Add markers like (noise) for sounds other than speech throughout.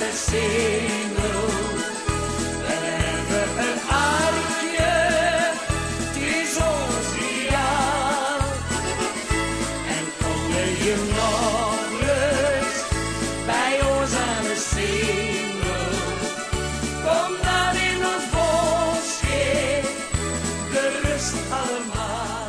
alle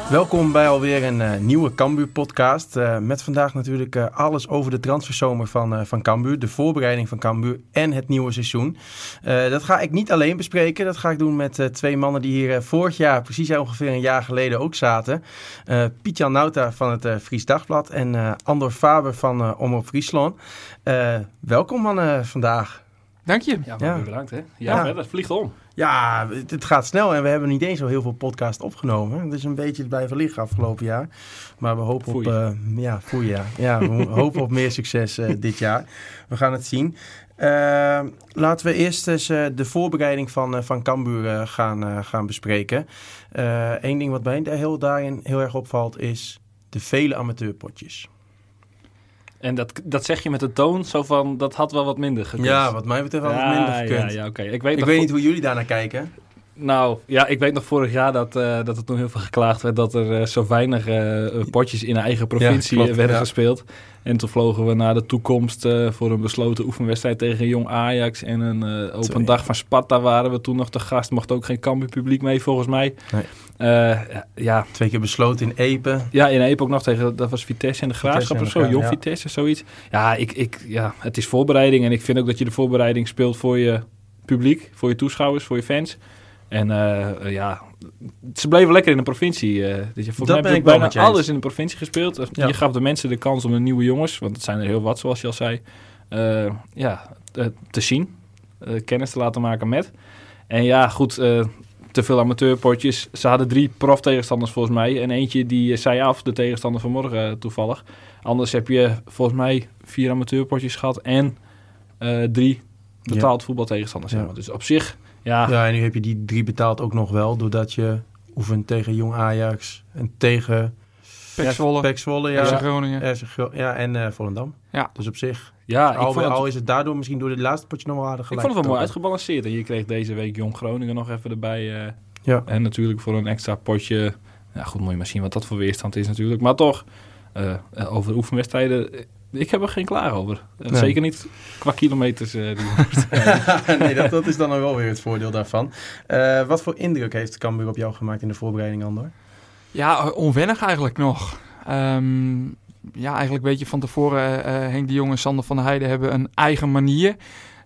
Welkom bij alweer een eh, nieuwe Cambuur-podcast. eh, met vandaag natuurlijk eh, alles over de transferzomer van, eh, van Cambuur. De voorbereiding van Cambuur en het nieuwe seizoen. Eh, dat ga ik niet alleen bespreken. Dat ga ik doen met eh, twee mannen die hier vorig jaar, precies ongeveer een jaar geleden, ook zaten. Eh Piet-Jan Nauta van het eh, Fries Dagblad en eh, Andor Faber van eh Omroep Friesland. Eh, welkom mannen vandaag. Dank je. Ja, maar Ja. weer bedankt hè. Ja, Ja. verder, vliegt om. Ja, het, gaat snel en we hebben niet eens zo heel veel podcast opgenomen. Het is een beetje blijven liggen afgelopen jaar. Maar we hopen op... Eh, ja, ja. ja, we (laughs) hopen op meer succes eh, dit jaar. We gaan het zien. Eh, laten we eerst eens de voorbereiding van, van Cambuur gaan, gaan bespreken. Eén ding wat mij heel, daarin heel erg opvalt is de vele amateurpotjes. En dat, dat zeg je met de toon zo van, dat had wel wat minder gekund. Ja, wat mij betreft had het ja, minder ja, gekund. ja, oké. Ik weet, Ik weet niet hoe jullie daarnaar kijken. Nou, ja, ik weet nog vorig jaar dat, eh, dat er toen heel veel geklaagd werd dat er eh, zo weinig eh, potjes in eigen provincie klopt, werden ja. gespeeld. En toen vlogen we naar de toekomst voor een besloten oefenwedstrijd tegen Jong Ajax. En een open Twee. dag van Sparta waren we toen nog te gast. Mocht ook geen Cambuur publiek mee volgens mij. Nee. Ja, Twee keer besloten in Epen. Ja, in Epe ook nog tegen, dat was Vitesse en de Graafschap of zo, Jong ja. Vitesse, zoiets. Ja, ik, ik, ja, het is voorbereiding en ik vind ook dat je de voorbereiding speelt voor je publiek, voor je toeschouwers, voor je fans. En eh, ja, ze bleven lekker in de provincie. jaar. Volgens Dat mij ben ik bijna je alles in de provincie gespeeld. Dus. Je gaf de mensen de kans om de nieuwe jongens, want het zijn er heel wat, zoals je al zei, eh, ja, te zien, kennis te laten maken met. En ja, goed, te veel amateurpotjes. Ze hadden drie proftegenstanders volgens mij. En eentje die zei af, de tegenstander van morgen toevallig. Anders heb je volgens mij vier amateurpotjes gehad en drie betaald voetbaltegenstanders. Ja. Dus op zich, ja, Ja, en nu heb je die drie betaald ook nog wel, doordat je oefent tegen Jong Ajax en tegen Pek Zwolle, Pek Zwolle, ja, FC Groningen. Ja en eh Volendam. Ja. Dus op zich, ja ik, al, vond het, al is het daardoor misschien door de laatste potje nog wel aardig ik gelijk. vond het wel mooi uitgebalanceerd. En je kreeg deze week Jong Groningen nog even erbij. eh, Ja. En natuurlijk voor een extra potje. Ja, goed, moet je maar zien wat dat voor weerstand is natuurlijk. Maar toch, eh, eh, over oefenwedstrijden, ik heb er geen klaar over. Nee. Zeker niet qua kilometers. eh, die (laughs) nee, dat, dat is dan wel weer het voordeel daarvan. Eh, wat voor indruk heeft Cambuur op jou gemaakt in de voorbereiding, Andor? Ja, onwennig eigenlijk nog. Ehm, ja, eigenlijk weet je van tevoren, eh, Henk de Jong en Sander van der Heijden hebben een eigen manier.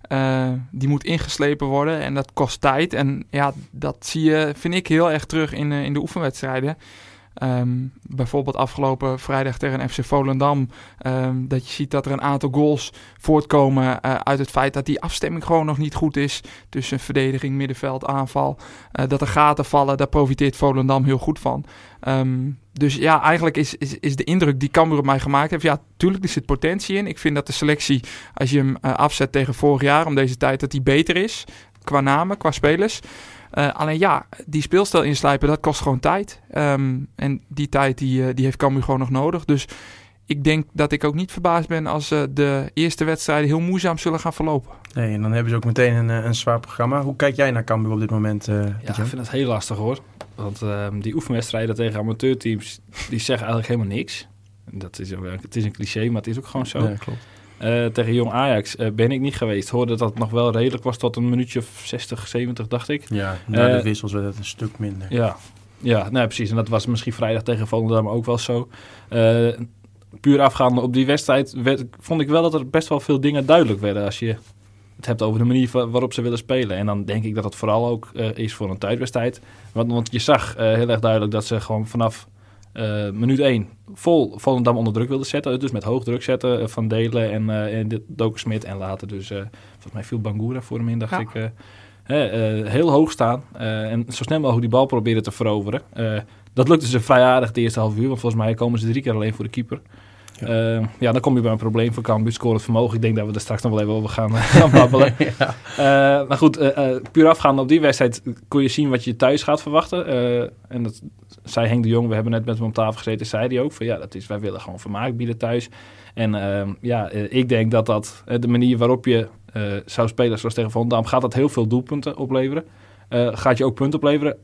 Eh, die moet ingeslepen worden en dat kost tijd. En ja, dat zie je, vind ik, heel erg terug in, in de oefenwedstrijden. Ehm, bijvoorbeeld afgelopen vrijdag tegen FC Volendam. ehm, dat je ziet dat er een aantal goals voortkomen eh, uit het feit dat die afstemming gewoon nog niet goed is. Tussen verdediging, middenveld, aanval. Eh, dat er gaten vallen, daar profiteert Volendam heel goed van. Ehm, dus ja, eigenlijk is, is, is de indruk die Cambuur op mij gemaakt heeft... Ja, tuurlijk er zit potentie in. Ik vind dat de selectie, als je hem eh, afzet tegen vorig jaar om deze tijd... dat die beter is, qua namen, qua spelers. Eh, alleen ja, die speelstijl inslijpen, dat kost gewoon tijd. Ehm, en die tijd die, eh, die heeft Cambuur gewoon nog nodig. Dus ik denk dat ik ook niet verbaasd ben als eh, de eerste wedstrijden heel moeizaam zullen gaan verlopen. Nee, en dan hebben ze ook meteen een, een zwaar programma. Hoe kijk jij naar Cambuur op dit moment? eh, Ja, ik vind het heel lastig hoor. Want ehm, die oefenwedstrijden tegen amateurteams, die zeggen eigenlijk helemaal niks. Dat is, ook- het is een cliché, maar het is ook gewoon zo. Ja, klopt. Eh, tegen Jong Ajax eh, ben ik niet geweest. Hoorde dat het nog wel redelijk was tot een minuutje of 60, 70, dacht ik. Ja, na de Eh, wissels werd het een stuk minder. Ja, ja nee, precies. En dat was misschien vrijdag tegen Volendam ook wel zo. Puur afgaande op die wedstrijd werd, vond ik wel dat er best wel veel dingen duidelijk werden als je het hebt over de manier waarop ze willen spelen. En dan denk ik dat het vooral ook is voor een thuiswedstrijd. Want, want je zag heel erg duidelijk dat ze gewoon vanaf eh, minuut 1 vol Volendam onder druk wilden zetten. Dus met hoog druk zetten eh, van Delen en, eh en dit- Doken Smit en later dus volgens mij viel Bangura voor hem in, dacht Ja. ik. heel hoog staan en zo snel mogelijk die bal proberen te veroveren. Dat lukte ze vrij aardig de eerste half uur, want volgens mij komen ze drie keer alleen voor de keeper. Ja. ja, dan kom je bij een probleem voor Cambuur, scorend vermogen. Ik denk dat we er straks nog wel even over gaan, (laughs) gaan babbelen. (laughs) ja. Uh, maar goed, uh, puur afgaande op die wedstrijd kon je zien wat je thuis gaat verwachten. en dat zei Henk de Jong, we hebben net met hem op tafel gezeten, zei hij ook van ja, dat is, wij willen gewoon vermaak bieden thuis. En ehm, ja, ik denk dat dat de manier waarop je zou spelen zoals tegen Volendam, gaat dat heel veel doelpunten opleveren. gaat je ook punten opleveren.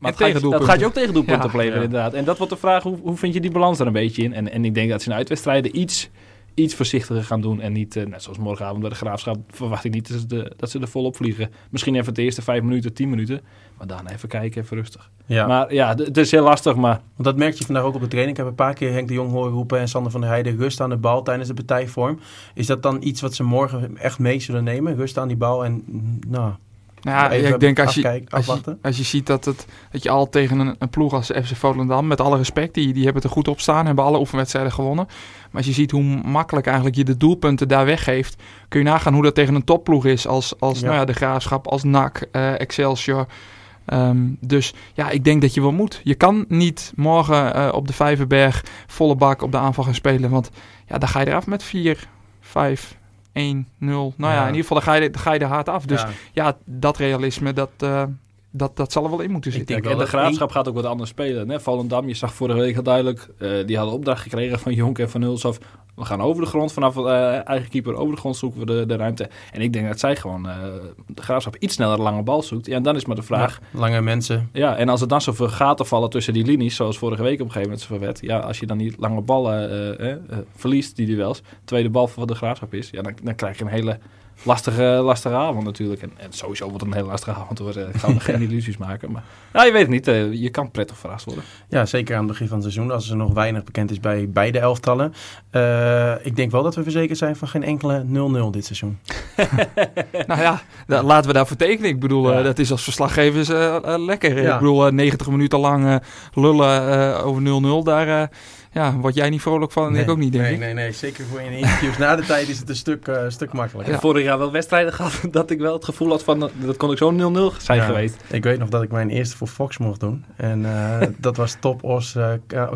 Maar dat gaat, dat gaat je ook tegen doelpunten ja, inderdaad. En dat wordt de vraag, hoe, hoe vind je die balans er een beetje in? En, en ik denk dat ze in uitwedstrijden iets, iets voorzichtiger gaan doen. En niet, uh, net zoals morgenavond bij de Graafschap, verwacht ik niet dat ze, de, dat ze er volop vliegen. Misschien even de eerste vijf minuten, tien minuten. Maar daarna even kijken, even rustig. Ja. Maar ja, het is heel lastig, maar... Want dat merk je vandaag ook op de training. Ik heb een paar keer Henk de Jong horen roepen en Sander van der Heijden rust aan de bal tijdens de partijvorm. Is dat dan iets wat ze morgen echt mee zullen nemen? Rust aan die bal en nou... Nou ja, ik denk als je, als, je, als je ziet dat, het, dat je al tegen een, een ploeg als FC Volendam, met alle respect, die, die hebben het er goed op staan, hebben alle oefenwedstrijden gewonnen. Maar als je ziet hoe makkelijk eigenlijk je de doelpunten daar weggeeft, kun je nagaan hoe dat tegen een topploeg is als, als Nou ja, de Graafschap, als NAC, uh, Excelsior. Um, dus ja, ik denk dat je wel moet. Je kan niet morgen uh, op de Vijverberg volle bak op de aanval gaan spelen, want ja, dan ga je eraf met 4, 5, 1, 0. Nou ja. in ieder geval dan ga, je, dan ga je er hard af. Dus ja, dat realisme, dat, uh, dat, dat zal er wel in moeten zitten. Ik denk, en de graafschap gaat ook wat anders spelen. Hè? Volendam, je zag vorige week heel duidelijk, uh, die hadden opdracht gekregen van Jonk en van Nulshoff. We gaan over de grond, vanaf uh, eigen keeper over de grond zoeken we de, de ruimte. En ik denk dat zij gewoon uh, de graafschap iets sneller de lange bal zoekt. Ja, en dan is maar de vraag... Ja, lange mensen. Ja, en als er dan zoveel gaten vallen tussen die linies, zoals vorige week op een gegeven moment zo werd. Ja, als je dan die lange ballen verliest, die duels, tweede bal voor de graafschap is, ja, dan, dan krijg je een hele lastige, lastige avond natuurlijk. En, en sowieso wordt het een hele lastige avond worden. Ik ga me geen (laughs) illusies maken. Maar nou, je weet het niet. Uh, je kan prettig verrast worden. Ja, zeker aan het begin van het seizoen. Als er nog weinig bekend is bij beide elftallen. Uh, ik denk wel dat we verzekerd zijn van geen enkele 0-0 dit seizoen. (laughs) nou ja, laten we daarvoor tekenen. Ik bedoel, ja. uh, dat is als verslaggevers lekker. Ja. Ik bedoel, 90 minuten lang lullen over 0-0. Daar ja, word jij niet vrolijk van en nee, ik ook niet, denk nee, ik. Nee, nee, zeker voor in interviews na de tijd is het een stuk, uh, stuk makkelijker. Ja. Vorig jaar wel wedstrijden gehad (laughs) dat ik wel het gevoel had van, dat kon ik zo 0-0 zijn ja, geweest. Ik weet nog dat ik mijn eerste voor Fox mocht doen. En uh, (laughs) dat was Top Os, uh,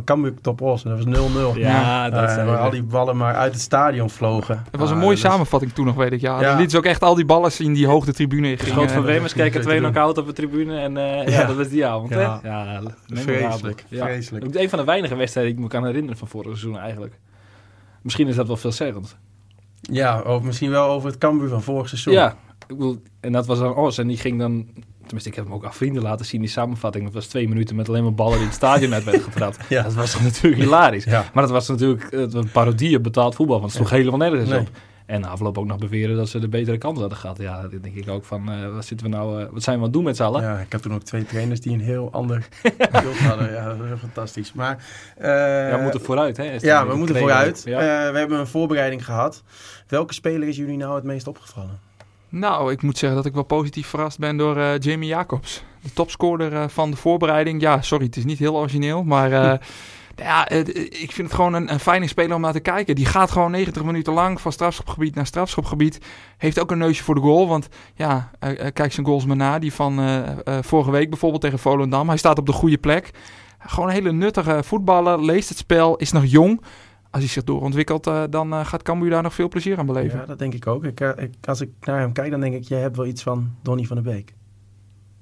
Cambuur Top Os. En dat was 0-0. Ja, dat uh, waar al die ballen maar uit het stadion vlogen. Het was een mooie samenvatting toen nog, weet ik. Ja, dan liet ze ook echt al die ballen zien die hoogte tribune gingen. Schoot van Wemers kijken twee knock-out op de tribune en ja, dat was die avond. Ja, hè? ja vreselijk. vreselijk. Ook een van de weinige wedstrijden die ik me kan herinneren van vorig seizoen eigenlijk. Misschien is dat wel veelzeggend. Ja, of misschien wel over het Cambuur van vorig seizoen. Ja, ik bedoel, en dat was dan Os. En die ging dan, tenminste ik heb hem ook aan vrienden laten zien, die samenvatting. Dat was twee minuten met alleen maar ballen die het stadion uit werden getrapt. (laughs) ja. Dat was natuurlijk hilarisch. Ja. Maar dat was natuurlijk een parodie op betaald voetbal, want het sloeg helemaal nergens nee. op. En na afloop ook nog beweren dat ze de betere kant hadden gehad. Ja, dan denk ik ook van, uh, wat, zitten we nou, uh, wat zijn we aan het doen met z'n allen? Ja, ik heb toen ook twee trainers die een heel ander (laughs) beeld hadden. Ja, dat is fantastisch. Maar, uh, ja, we moeten vooruit, hè? Ja, we moeten vooruit. Ja. we hebben een voorbereiding gehad. Welke speler is jullie nou het meest opgevallen? Nou, ik moet zeggen dat ik wel positief verrast ben door uh, Jamie Jacobs. De topscorer uh, van de voorbereiding. Ja, sorry, het is niet heel origineel, maar... Uh, (laughs) ja, ik vind het gewoon een, een fijne speler om naar te kijken. Die gaat gewoon 90 minuten lang van strafschopgebied naar strafschopgebied. Heeft ook een neusje voor de goal. Want ja, uh, kijk zijn goals maar na. Die van uh, vorige week bijvoorbeeld tegen Volendam. Hij staat op de goede plek. Gewoon een hele nuttige voetballer. Leest het spel. Is nog jong. Als hij zich doorontwikkelt, dan gaat Cambuur daar nog veel plezier aan beleven. Ja, dat denk ik ook. Ik, als ik naar hem kijk, dan denk ik... jij hebt wel iets van Donny van der Beek.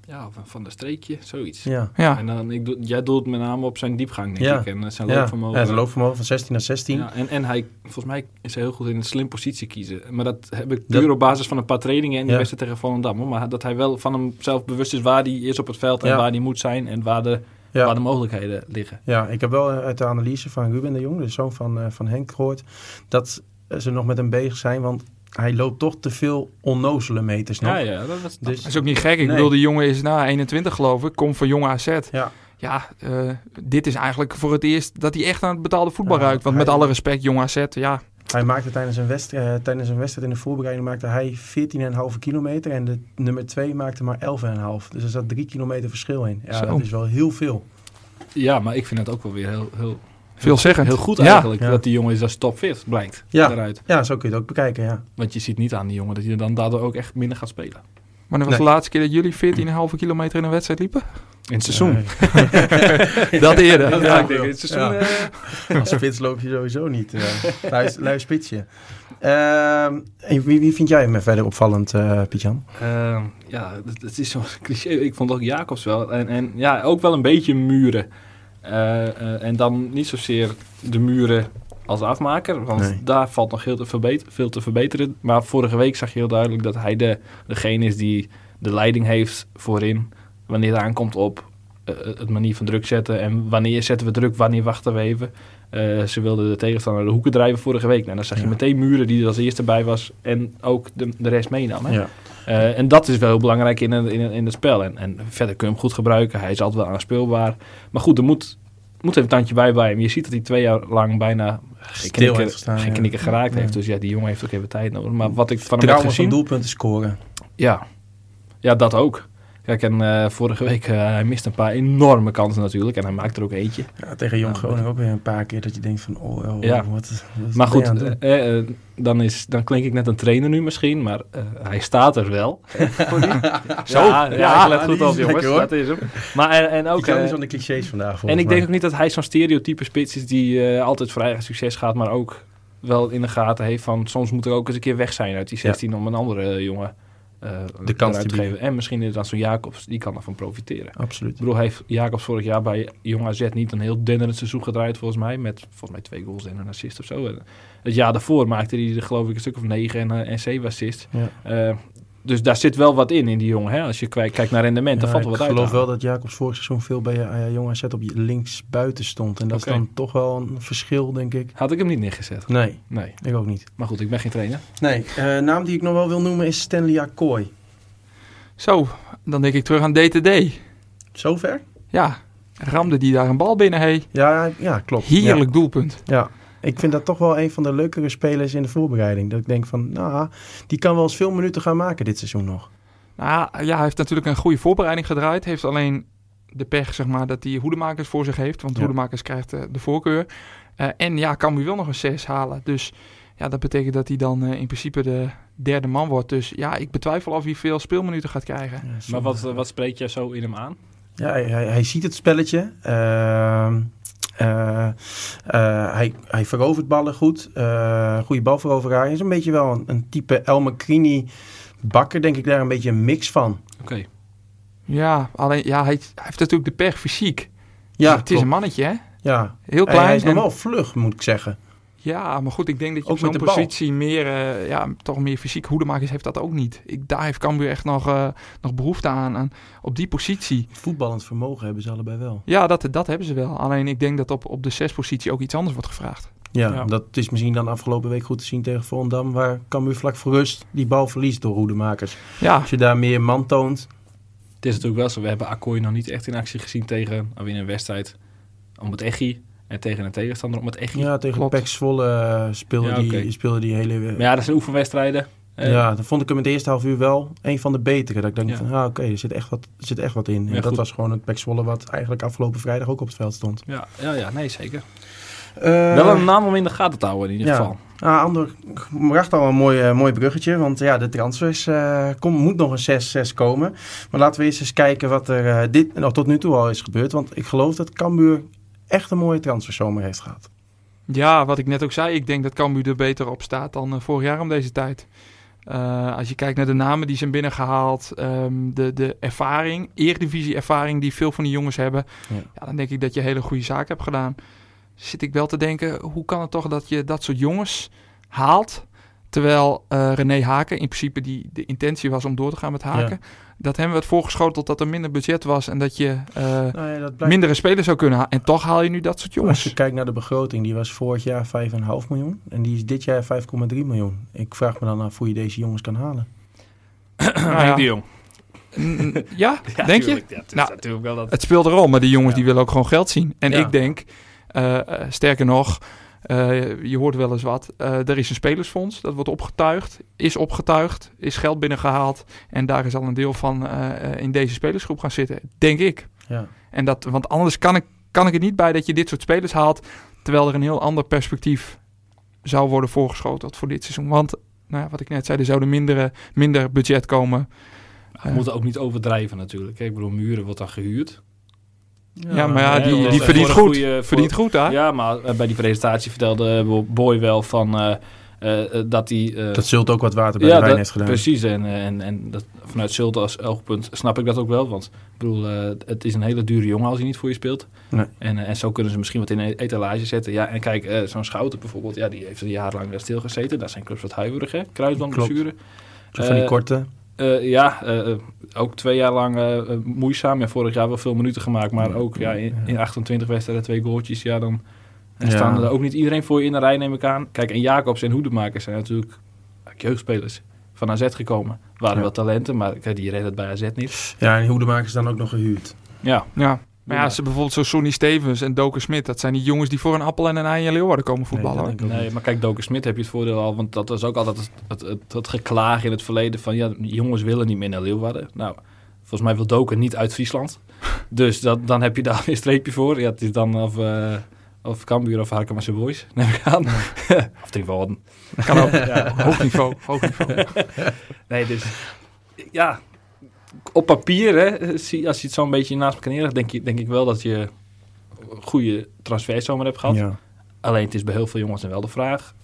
Ja, of van de streekje, zoiets. Ja. ja. En dan, ik, jij doelt met name op zijn diepgang, denk ja. ik. En zijn ja. loopvermogen. Ja, zijn loopvermogen van 16 naar 16. Ja, en, en hij, volgens mij is hij heel goed in een slim positie kiezen. Maar dat heb ik puur dat... op basis van een paar trainingen en de beste tegen Volendam. Maar dat hij wel van hemzelf bewust is waar hij is op het veld en waar hij moet zijn en waar de, waar de mogelijkheden liggen. Ja, ik heb wel uit de analyse van Ruben de Jong, de zoon van, uh, van Henk, gehoord dat ze nog met hem bezig zijn. Want hij loopt toch te veel onnozele meters nog. Ja, ja, dat, is, dus, dat is ook niet gek. Ik nee. bedoel, de jongen is na 21 geloof ik, komt van jonge AZ. Ja. Ja, uh, dit is eigenlijk voor het eerst dat hij echt aan het betaalde voetbal ja, ruikt. Want hij, met alle respect, jonge AZ, ja. Hij maakte tijdens een, wedstrijd, uh, tijdens een wedstrijd in de voorbereiding maakte hij 14,5 kilometer. En de nummer 2 maakte maar 11,5. Dus er zat 3 kilometer verschil in. Ja, Zo. dat is wel heel veel. Ja, maar ik vind het ook wel weer heel... heel veel zeggen. Heel goed eigenlijk ja. dat die jongen is als topfit, blijkt. Ja. Daaruit. ja, zo kun je het ook bekijken, ja. Want je ziet niet aan die jongen dat hij dan daardoor ook echt minder gaat spelen. Wanneer was nee. de laatste keer dat jullie 14,5 kilometer in een wedstrijd liepen? In het seizoen. Nee. (laughs) Dat eerder. Ja, Ja. ik denk in het seizoen. Ja. eh, Als spits loop je sowieso niet. eh lui, lui spitsje. Ehm, en wie, wie vind jij me verder opvallend, eh Pietjan? eh, ja, het, het is zo'n (laughs) cliché. Ik vond ook Jacobs wel. En, en ja, ook wel een beetje muren. Eh, eh, en dan niet zozeer de muren als afmaker. Want Nee. daar valt nog heel te verbeter- veel te verbeteren. Maar vorige week zag je heel duidelijk dat hij de, degene is die de leiding heeft voorin. Wanneer het aankomt op eh, het manier van druk zetten. En wanneer zetten we druk, wanneer wachten we even. Ze wilden de tegenstander de hoeken drijven vorige week. Nou, dan zag je Ja. meteen muren die er als eerste bij was. En ook de, de rest meenam. Hè? Ja. Eh, en dat is wel heel belangrijk in, het- in, in het spel. En, en verder kun je hem goed gebruiken. Hij is altijd wel aanspeelbaar. Maar goed, er moet, moet even een tandje bij bij hem. Je ziet dat hij twee jaar lang bijna geen knikken, gestaan, geen ja. knikken geraakt Ja. heeft. Dus ja, die jongen heeft ook even tijd nodig. Maar wat ik van hem heb gezien... doelpunten scoren. Ja. ja, dat ook. Kijk, en eh, vorige week, eh, hij mist een paar enorme kansen natuurlijk. En hij maakt er ook eentje. Ja, tegen Jong Groningen ook weer een paar keer dat je denkt van... Oh, oh, Ja. wat, wat Maar goed, eh, eh, dan, is, dan klink ik net een trainer nu misschien. Maar eh, hij staat er wel. (laughs) Zo, ja, ja, ja, ik let goed op jongens. lekker. Dat is hem. Maar en, en ook... Is van de clichés vandaag En ik denk ook niet dat hij zo'n stereotype spits is die eh, altijd voor eigen succes gaat, maar ook wel in de gaten heeft van soms moet er ook eens een keer weg zijn uit die 16 om een andere jongen De kans te geven. En misschien is dan zo'n Jacobs, die kan ervan profiteren. Absoluut. Ik bedoel, hij heeft Jacobs vorig jaar bij Jong AZ niet een heel denderend seizoen gedraaid volgens mij, met volgens mij twee goals en een assist of zo. En het jaar daarvoor maakte hij er geloof ik een stuk of negen en, eh, en zeven assists. Ja. Eh, dus daar zit wel wat in, in die jongen. Hè? Als je kwijt- kijkt naar rendement, dan Ja, valt er wat ik uit. geloof aan. wel dat Jacobs vorig seizoen veel bij uh, Jong AZ op je links buiten stond. En dat is dan toch wel een verschil, denk ik. Had ik hem niet neergezet. Nee, Nee, ik ook niet. maar goed, ik ben geen trainer. Nee, eh, naam die ik nog wel wil noemen is Stanley Akkooi. Zo, dan denk ik terug aan DTD. Zover? Ja, ramde die daar een bal binnen. Hey. Ja, ja klopt. Heerlijk doelpunt. Ja. Ik vind dat toch wel een van de leukere spelers in de voorbereiding. Dat ik denk van, nou, die kan wel eens veel minuten gaan maken dit seizoen nog. Nou ja, hij heeft natuurlijk een goede voorbereiding gedraaid. Heeft alleen de pech, zeg maar, dat hij hoedemakers voor zich heeft. Want Ja. hoedemakers krijgt eh, de voorkeur. Eh, en ja, kan hij wel nog een 6 halen. Dus ja, dat betekent dat hij dan eh, in principe de derde man wordt. Dus ja, ik betwijfel of hij veel speelminuten gaat krijgen. Ja, Maar wat, wat spreekt jij zo in hem aan? Ja, hij, hij, hij ziet het spelletje. Eh, eh, hij, hij verovert ballen goed. Eh goede balveroveraar. Hij is een beetje wel een, een type El Macrini bakker, denk ik daar een beetje een mix van. Oké. Ja, alleen ja, hij, hij heeft natuurlijk de pech fysiek. Ja, het is een mannetje, hè? Ja. Heel Hij, klein. hij is nog wel vlug, moet ik zeggen. Ja, maar goed, ik denk dat je Ook op zo'n met de bal. positie meer, eh, ja, toch meer fysiek hoedemakers heeft dat ook niet. Ik, daar heeft Cambuur echt nog, eh, nog behoefte aan, aan, op die positie. Voetballend vermogen hebben ze allebei wel. Ja, dat, dat hebben ze wel. Alleen ik denk dat op, op de zespositie ook iets anders wordt gevraagd. Ja, Ja. dat is misschien dan afgelopen week goed te zien tegen Volendam, waar Cambuur vlak voor rust die bal verliest door hoedemakers. Ja, Als je daar meer man toont, Het is natuurlijk wel zo, we hebben Akkooi nog niet echt in actie gezien tegen, alweer in een wedstrijd, om het Echi. En tegen een tegenstander om het Echi. ja, tegen Klopt. Pek Zwolle eh, speelde, Ja, die, speelde die hele... Maar ja, dat zijn oefenwedstrijden. Ja, dan vond ik hem in het eerste half uur wel een van de betere. Dat ik denk Ja. van, ah, oké, er, zit echt wat- er zit echt wat in. Ja, en dat goed. was gewoon het Pek Zwolle wat eigenlijk afgelopen vrijdag ook op het veld stond. ja, ja, ja, nee, zeker. Eh, wel een naam om in de gaten te houden in ieder ja. geval. Ah, Ander bracht al een mooi, eh, mooi bruggetje. Want ja, de transfers eh kom, moet nog een 6-6 komen. Maar laten we eerst eens kijken wat er dit, nou, tot nu toe al is gebeurd. Want ik geloof dat Cambuur echt een mooie transferzomer heeft gehad. ja, wat ik net ook zei, ik denk dat Cambuur er beter op staat dan eh, vorig jaar om deze tijd. Eh, als je kijkt naar de namen die zijn binnengehaald, ehm, de, de ervaring, eredivisie ervaring die veel van die jongens hebben, Ja. ja. dan denk ik dat je hele goede zaak hebt gedaan. Zit ik wel te denken, hoe kan het toch dat je dat soort jongens haalt, terwijl eh, René Haken in principe die de intentie was om door te gaan met Haken, dat hem werd voorgeschoteld dat er minder budget was en dat je eh, Nou ja, dat blijkt, mindere spelers zou kunnen halen. En toch haal je nu dat soort Als jongens. je kijkt naar de begroting, die was vorig jaar 5,5 miljoen. En die is dit jaar 5,3 miljoen. Ik vraag me dan af hoe je deze jongens kan halen. (clears throat) Nou ja. De Jong. Ja, (laughs) denk je? Ja, het Nou, natuurlijk wel dat... Het speelt erom, maar die jongens Ja. die willen ook gewoon geld zien. En Ja. ik denk, eh, sterker nog, eh, je hoort wel eens wat. eh, er is een spelersfonds, dat wordt opgetuigd, is opgetuigd, is geld binnengehaald. En daar is al een deel van eh, in deze spelersgroep gaan zitten, denk ik. Ja. En dat, want anders kan ik, kan ik het niet bij dat je dit soort spelers haalt, terwijl er een heel ander perspectief zou worden voorgeschoteld voor dit seizoen. Want, nou ja, wat ik net zei, er zou er minder, minder budget komen. We moeten ook niet overdrijven natuurlijk. Ik bedoel, Muren wordt dan gehuurd. Ja, maar ja, die, die verdient goed. goede- voor- verdient goed, hè? Ja, maar eh, bij die presentatie vertelde Boy wel van eh, eh, dat hij... eh, Dat Zult ook wat water bij ja, de wijn dat- heeft gedaan. Precies, en, en, en dat, vanuit Zulte als oogpunt snap ik dat ook wel. Want ik bedoel, eh, het is een hele dure jongen als hij niet voor je speelt. Nee. En, en zo kunnen ze misschien wat in een etalage zetten. Ja, en kijk, eh, zo'n Schouten bijvoorbeeld, ja, die heeft een jaar lang daar stilgezeten. Daar zijn clubs wat huiverig, hè? Kruisbandblessure. Zo van die korte. Eh, ja, eh, eh, ook twee jaar lang moeizaam. Ja, vorig jaar wel veel minuten gemaakt, maar ook ja, in, in 28 wedstrijden twee goaltjes. Ja, dan Ja. staan er ook niet iedereen voor je in de rij, neem ik aan. Kijk, en Jacobs en Hoedemakers zijn natuurlijk jeugdspelers van AZ gekomen. Waren Ja. wel talenten, maar kijk, die redden het bij AZ niet. Ja, en Hoedemakers dan ook nog gehuurd. Ja, Ja. Maar ja, ze bijvoorbeeld zo Sonny Stevens en Doken Smit, dat zijn die jongens die voor een appel en een ei in Leeuwarden komen voetballen. Nee, maar kijk, Doken Smit heb je het voordeel al. Want dat was ook altijd het, het, het, het geklaag in het verleden van... ja, jongens willen niet meer naar Leeuwarden. Nou, volgens mij wil Doken niet uit Friesland. (laughs) Dus dat, dan heb je daar (laughs) weer een streepje voor. Ja, het is dan of, eh of Cambuur of Harkemasse Boys, (laughs) neem ik aan. of Trivalden. Kan ook. Hoog niveau, hoog niveau. Nee, dus ja, op papier, hè, als je het zo een beetje naast elkaar neerlegt, denk, je, denk ik wel dat je een goede transferzomer hebt gehad. Ja. Alleen het is bij heel veel jongens dan wel de vraag,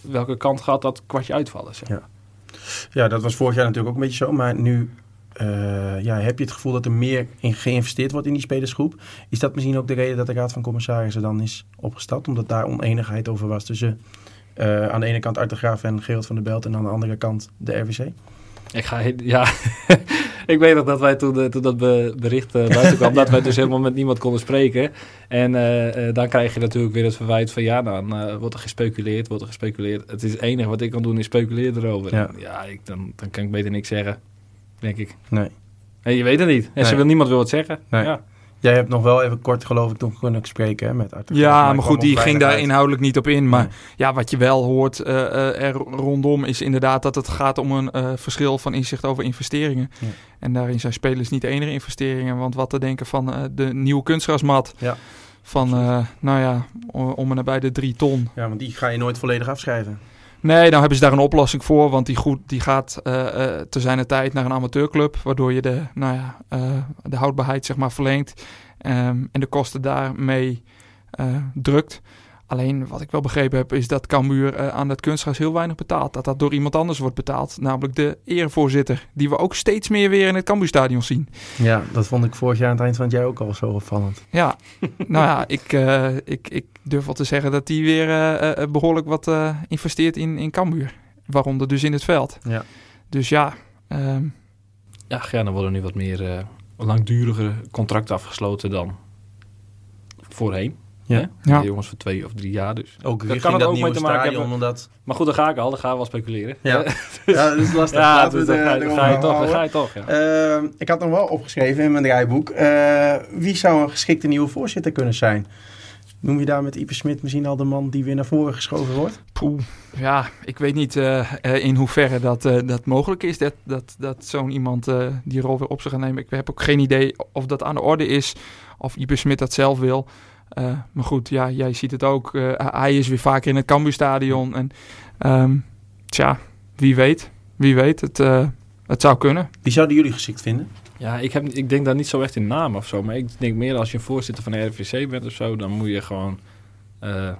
welke kant gaat dat kwartje uitvallen? Zeg. Ja. ja, dat was vorig jaar natuurlijk ook een beetje zo. Maar nu eh, ja, heb je het gevoel dat er meer in geïnvesteerd wordt in die spelersgroep. Is dat misschien ook de reden dat de Raad van Commissarissen dan is opgestapt? Omdat daar oneenigheid over was tussen eh, aan de ene kant Art de Graaf en Gerald van der Belt... en aan de andere kant de RVC? Ik ga, ja, (laughs) ik weet nog dat wij toen, eh, toen dat be- bericht eh, buiten kwam, dat wij dus helemaal met niemand konden spreken. En eh, dan krijg je natuurlijk weer het verwijt van, ja, dan wordt er gespeculeerd, wordt er gespeculeerd. Het is het enige wat ik kan doen is speculeren erover. Ja. Ja, ik, dan, dan kan ik beter niks zeggen, denk ik. Nee. En je weet het niet. En ze wil, niemand wil het zeggen. Nee. Ja. Jij hebt nog wel even kort, geloof ik, nog kunnen spreken hè, met Art de Graaf, Ja, maar goed, die ging daar uit. inhoudelijk niet op in. Maar Nee. ja, wat je wel hoort eh, eh, er rondom is inderdaad dat het gaat om een eh, verschil van inzicht over investeringen. Ja. En daarin zijn spelers niet de enige investeringen. Want wat te denken van de nieuwe kunstgrasmat Ja. van, nou ja, om en nabij de drie ton. Ja, want die ga je nooit volledig afschrijven. Nee, dan hebben ze daar een oplossing voor. Want die, goed, die gaat te zijn tijd naar een amateurclub. Waardoor je de, nou ja, de houdbaarheid zeg maar verlengt. Ehm, en de kosten daarmee eh, drukt. Alleen wat ik wel begrepen heb is dat Cambuur eh, aan het kunstgras heel weinig betaalt. Dat dat door iemand anders wordt betaald. Namelijk de erevoorzitter. Die we ook steeds meer weer in het Cambuurstadion zien. Ja, dat vond ik vorig jaar aan het eind van het jaar ook al zo opvallend. Ja, (laughs) nou ja, ik, eh, ik, ik durf wel te zeggen dat die weer eh, eh, behoorlijk wat eh, investeert in, in Cambuur. Waaronder dus in het veld. Ja. Dus ja, ehm, Ja, dan worden nu wat meer eh, langdurige contracten afgesloten dan voorheen. Ja. Jongens voor twee of drie jaar dus. Ook Daar richting kan het dat ook nieuwe mee te maken stadion, hebben. omdat... Maar goed, daar ga ik al. Dan gaan we wel speculeren. Ja, (laughs) ja dat is lastig. Ja, Laten dus dan ga, eh, dan ga je toch. Dan ga je toch, ja. Eh, ik had nog wel opgeschreven in mijn draaiboek. eh, wie zou een geschikte nieuwe voorzitter kunnen zijn? Noem je daar met Ipe Smit misschien al de man die weer naar voren geschoven wordt? poeh, ja, ik weet niet eh, eh, in hoeverre dat, eh, dat mogelijk is. Dat, dat, dat zo'n iemand die rol weer op zich gaat nemen. Ik heb ook geen idee of dat aan de orde is. Of Ipe Smit dat zelf wil. Maar goed, ja, jij ziet het ook. Hij is weer vaker in het Cambuurstadion. En ehm, tja, wie weet. Wie weet, het, het zou kunnen. Wie zouden jullie geschikt vinden? Ja, ik, heb, ik denk daar niet zo echt in naam of zo. Maar ik denk meer als je een voorzitter van de RVC bent of zo, dan moet je gewoon eh,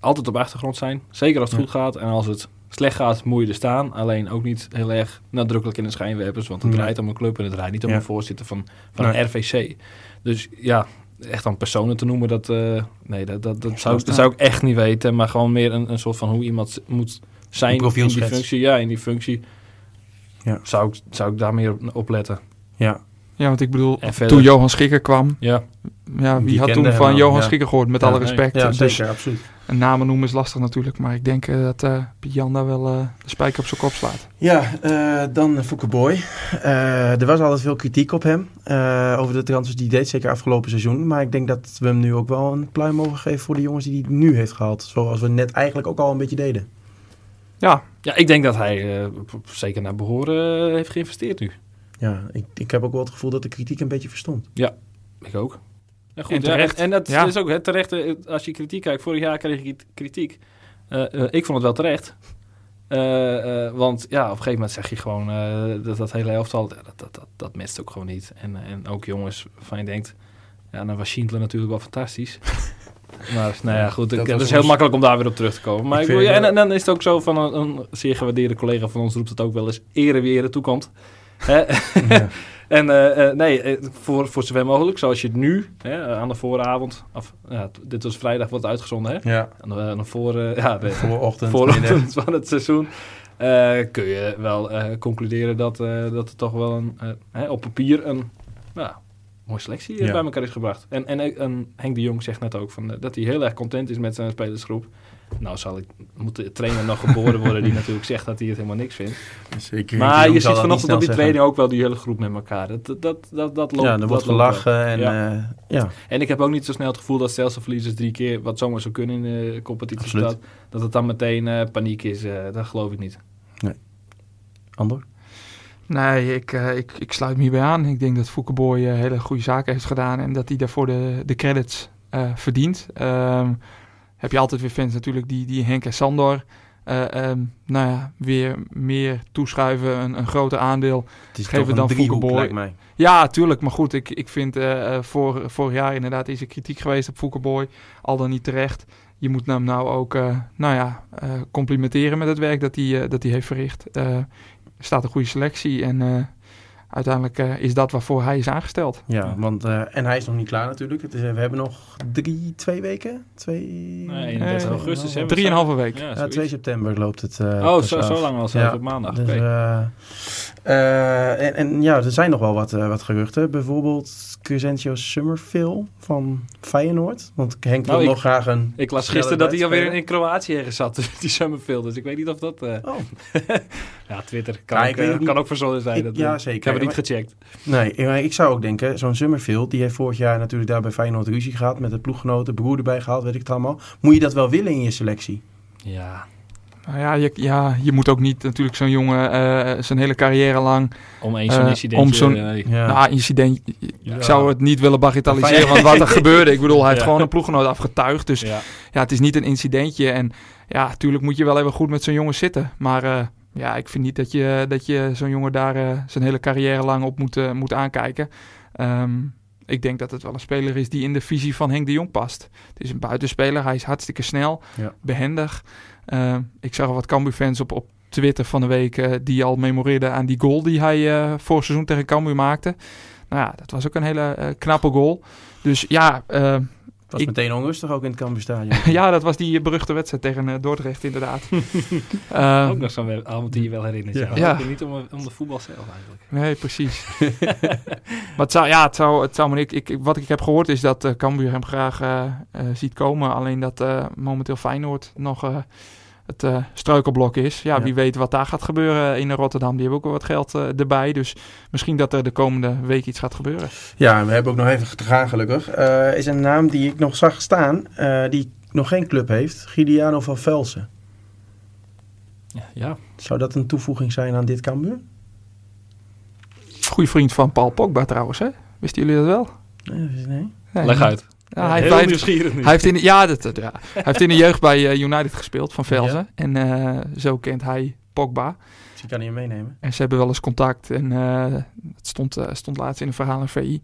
altijd op achtergrond zijn. Zeker als het Ja. goed gaat. En als het slecht gaat, moet je er staan. Alleen ook niet heel erg nadrukkelijk in de schijnwerpers. Want het Nee. draait om een club en het draait niet om Ja. een voorzitter van, van Nee. een RVC. Dus ja, echt aan personen te noemen, dat, eh, nee, dat, dat, dat, zou, dat zou ik echt niet weten. Maar gewoon meer een, een soort van hoe iemand moet zijn in die functie. Ja, in die functie Ja. zou, ik, zou ik daar meer op letten. Ja, Ja, want ik bedoel, toen Johan Schikker kwam, Ja, ja, wie Die had toen van Johan ja. Schikker gehoord, met Ja, alle nee. respect. ja dus zeker, absoluut. een namen noemen is lastig natuurlijk, maar ik denk eh, dat eh Piet Jan daar wel eh, de spijker op zijn kop slaat. Ja, eh, dan Fouke Boy. Eh, er was altijd veel kritiek op hem eh, over de transfers die hij deed, zeker afgelopen seizoen. Maar ik denk dat we hem nu ook wel een pluim mogen geven voor de jongens die hij nu heeft gehaald. Zoals we net eigenlijk ook al een beetje deden. Ja, Ja, ik denk dat hij eh, zeker naar behoren eh, heeft geïnvesteerd nu. Ja, ik, ik heb ook wel het gevoel dat de kritiek een beetje verstond. Ik ook. Ja, goed, En ja, terecht. en, en dat Ja. is ook het terecht. eh, Als je kritiek kijkt, vorig jaar kreeg ik kritiek. Eh, eh, ik vond het wel terecht. Eh, eh, want ja, op een gegeven moment zeg je gewoon eh, dat dat hele elftal, ja, dat, dat, dat, dat matcht ook gewoon niet. En, en ook jongens van je denkt, Ja, dan was Schindler natuurlijk wel fantastisch. (laughs) maar nou ja, goed, Dat is heel makkelijk om daar weer op terug te komen. Maar Ik ik wil, vind- ja, en, en dan is het ook zo van een, een zeer gewaardeerde collega van ons roept het ook wel eens, ere wie ere toekomt. Ja. (laughs) En eh, eh, nee, eh, voor, voor zover mogelijk, zoals je het nu, hè, aan de vooravond, of ja, dit was vrijdag, wordt uitgezonden, hè? Ja, Aan de, aan de voor, ja, de voorochtend. voorochtend van het seizoen, kun je wel concluderen dat, dat er toch wel een, hè, op papier een nou, mooie selectie Ja. bij elkaar is gebracht. En, en, en Henk de Jong zegt net ook van, dat hij heel erg content is met zijn spelersgroep. Nou zal ik, moet de trainer nog geboren worden die natuurlijk zegt dat hij het helemaal niks vindt. Zeker. Maar je ziet dat vanochtend op die zeggen. training ook wel die hele groep met elkaar. Dat, dat, dat, dat, dat loopt Ja, er dat wordt gelachen en Ja. ja. ja. En ik heb ook niet zo snel het gevoel dat stelselverliezers drie keer, wat zomaar zou kunnen in de competitie staat, dat het dan meteen eh, paniek is. eh, dat geloof ik niet. Ander? Nee, ik, eh, ik, ik sluit me hierbij aan. Ik denk dat Foukeboy eh, hele goede zaken heeft gedaan en dat hij daarvoor de, de credits eh, verdient. Ehm, heb je altijd weer fans natuurlijk die, die Henk en Sandor eh, ehm, nou ja, weer meer toeschuiven, een, een groter aandeel. Het is een dan Foukeboy. Ja, tuurlijk. Maar goed, ik, ik vind eh, eh, voor, vorig jaar inderdaad is er kritiek geweest op Foukeboy. Al dan niet terecht. Je moet hem nou ook, nou ja, complimenteren met het werk dat hij, dat hij heeft verricht. Er staat een goede selectie en uiteindelijk eh, is dat waarvoor hij is aangesteld. Ja, want, eh, en hij is nog niet klaar natuurlijk. Het is, eh, we hebben nog drie, twee weken? Twee... Nee, 31 Eh, augustus hebben we Drieënhalve week. Ja, Ja, zoiets. 2 september loopt het. eh, Oh, zo, zo lang al zelfs Ja, op maandag. Dus, eh, eh, en, en ja, er zijn nog wel wat, eh, wat geruchten. Bijvoorbeeld Crescentio Summerville van Feyenoord. Want Henk wil Nou, ik- nog graag een... ik las gisteren dat hij alweer in Kroatië ergens zat, (laughs) die Summerfield. Dus ik weet niet of dat... eh, Oh, (laughs) ja, Twitter kan, Ja, ook, kan ook verzonnen zijn. Ik- dat, ja, zeker. Niet gecheckt. nee, maar ik zou ook denken, zo'n Summerfield, die heeft vorig jaar natuurlijk daar bij Feyenoord ruzie gehad met de ploeggenoten, broer erbij gehaald, weet ik het allemaal. Moet je dat wel willen in je selectie? Ja, Nou ja, je, ja, je moet ook niet natuurlijk zo'n jongen eh, zijn hele carrière lang... om eens zo'n incidentje... om zo'n- nee. Ja. Nou, incident, Ja. ik zou het niet willen bagatelliseren van wat er gebeurde. Ik bedoel, hij heeft gewoon een ploeggenoot afgetuigd. Dus ja. ja, het is niet een incidentje. En ja, natuurlijk moet je wel even goed met zo'n jongen zitten. Maar eh, ja, ik vind niet dat je, dat je zo'n jongen daar eh, zijn hele carrière lang op moet, eh, moet aankijken. Ehm, ik denk dat het wel een speler is die in de visie van Henk de Jong past. Het is een buitenspeler, hij is hartstikke snel, Ja. behendig. Eh, ik zag al wat Cambuur-fans op, op Twitter van de week eh, die al memoreerden aan die goal die hij vorig seizoen tegen Cambuur maakte. Nou ja, dat was ook een hele knappe goal. Dus ja, eh, Het was Ik- meteen onrustig ook in het Cambuurstadion. (laughs) ja, dat was die beruchte wedstrijd tegen eh, Dordrecht inderdaad. (laughs) (laughs) Ehm, ook nog zo'n avond die je wel herinnert. Ja. Ja. Niet om, om de voetbal zelf eigenlijk. nee, precies. maar het zou, ja, het zou, het zou me ik, ik, wat ik heb gehoord is dat eh Cambuur hem graag eh, eh, ziet komen. Alleen dat eh, momenteel Feyenoord nog eh, het eh, struikelblok is. Ja, Ja. wie weet wat daar gaat gebeuren in Rotterdam. Die hebben ook wel wat geld eh, erbij. Dus misschien dat er de komende week iets gaat gebeuren. Ja, we hebben ook nog even te gaan gelukkig. Eh, is een naam die ik nog zag staan, eh, die nog geen club heeft. Giuliano van Velsen. Ja, ja. Zou dat een toevoeging zijn aan dit Cambuur? Goeie vriend van Paul Pogba trouwens, hè? Wisten jullie dat wel? Nee, nee. Nee, leg uit. Ja, hij, Heel heeft, nieuwsgierig nu. hij heeft in de, ja, dat, dat- ja. hij heeft in de jeugd bij eh, United gespeeld van Velzen. En eh, zo kent hij Pogba. Dus ik kan niet meenemen. En ze hebben wel eens contact. En eh, het stond, eh, stond laatst in een verhaal in VI.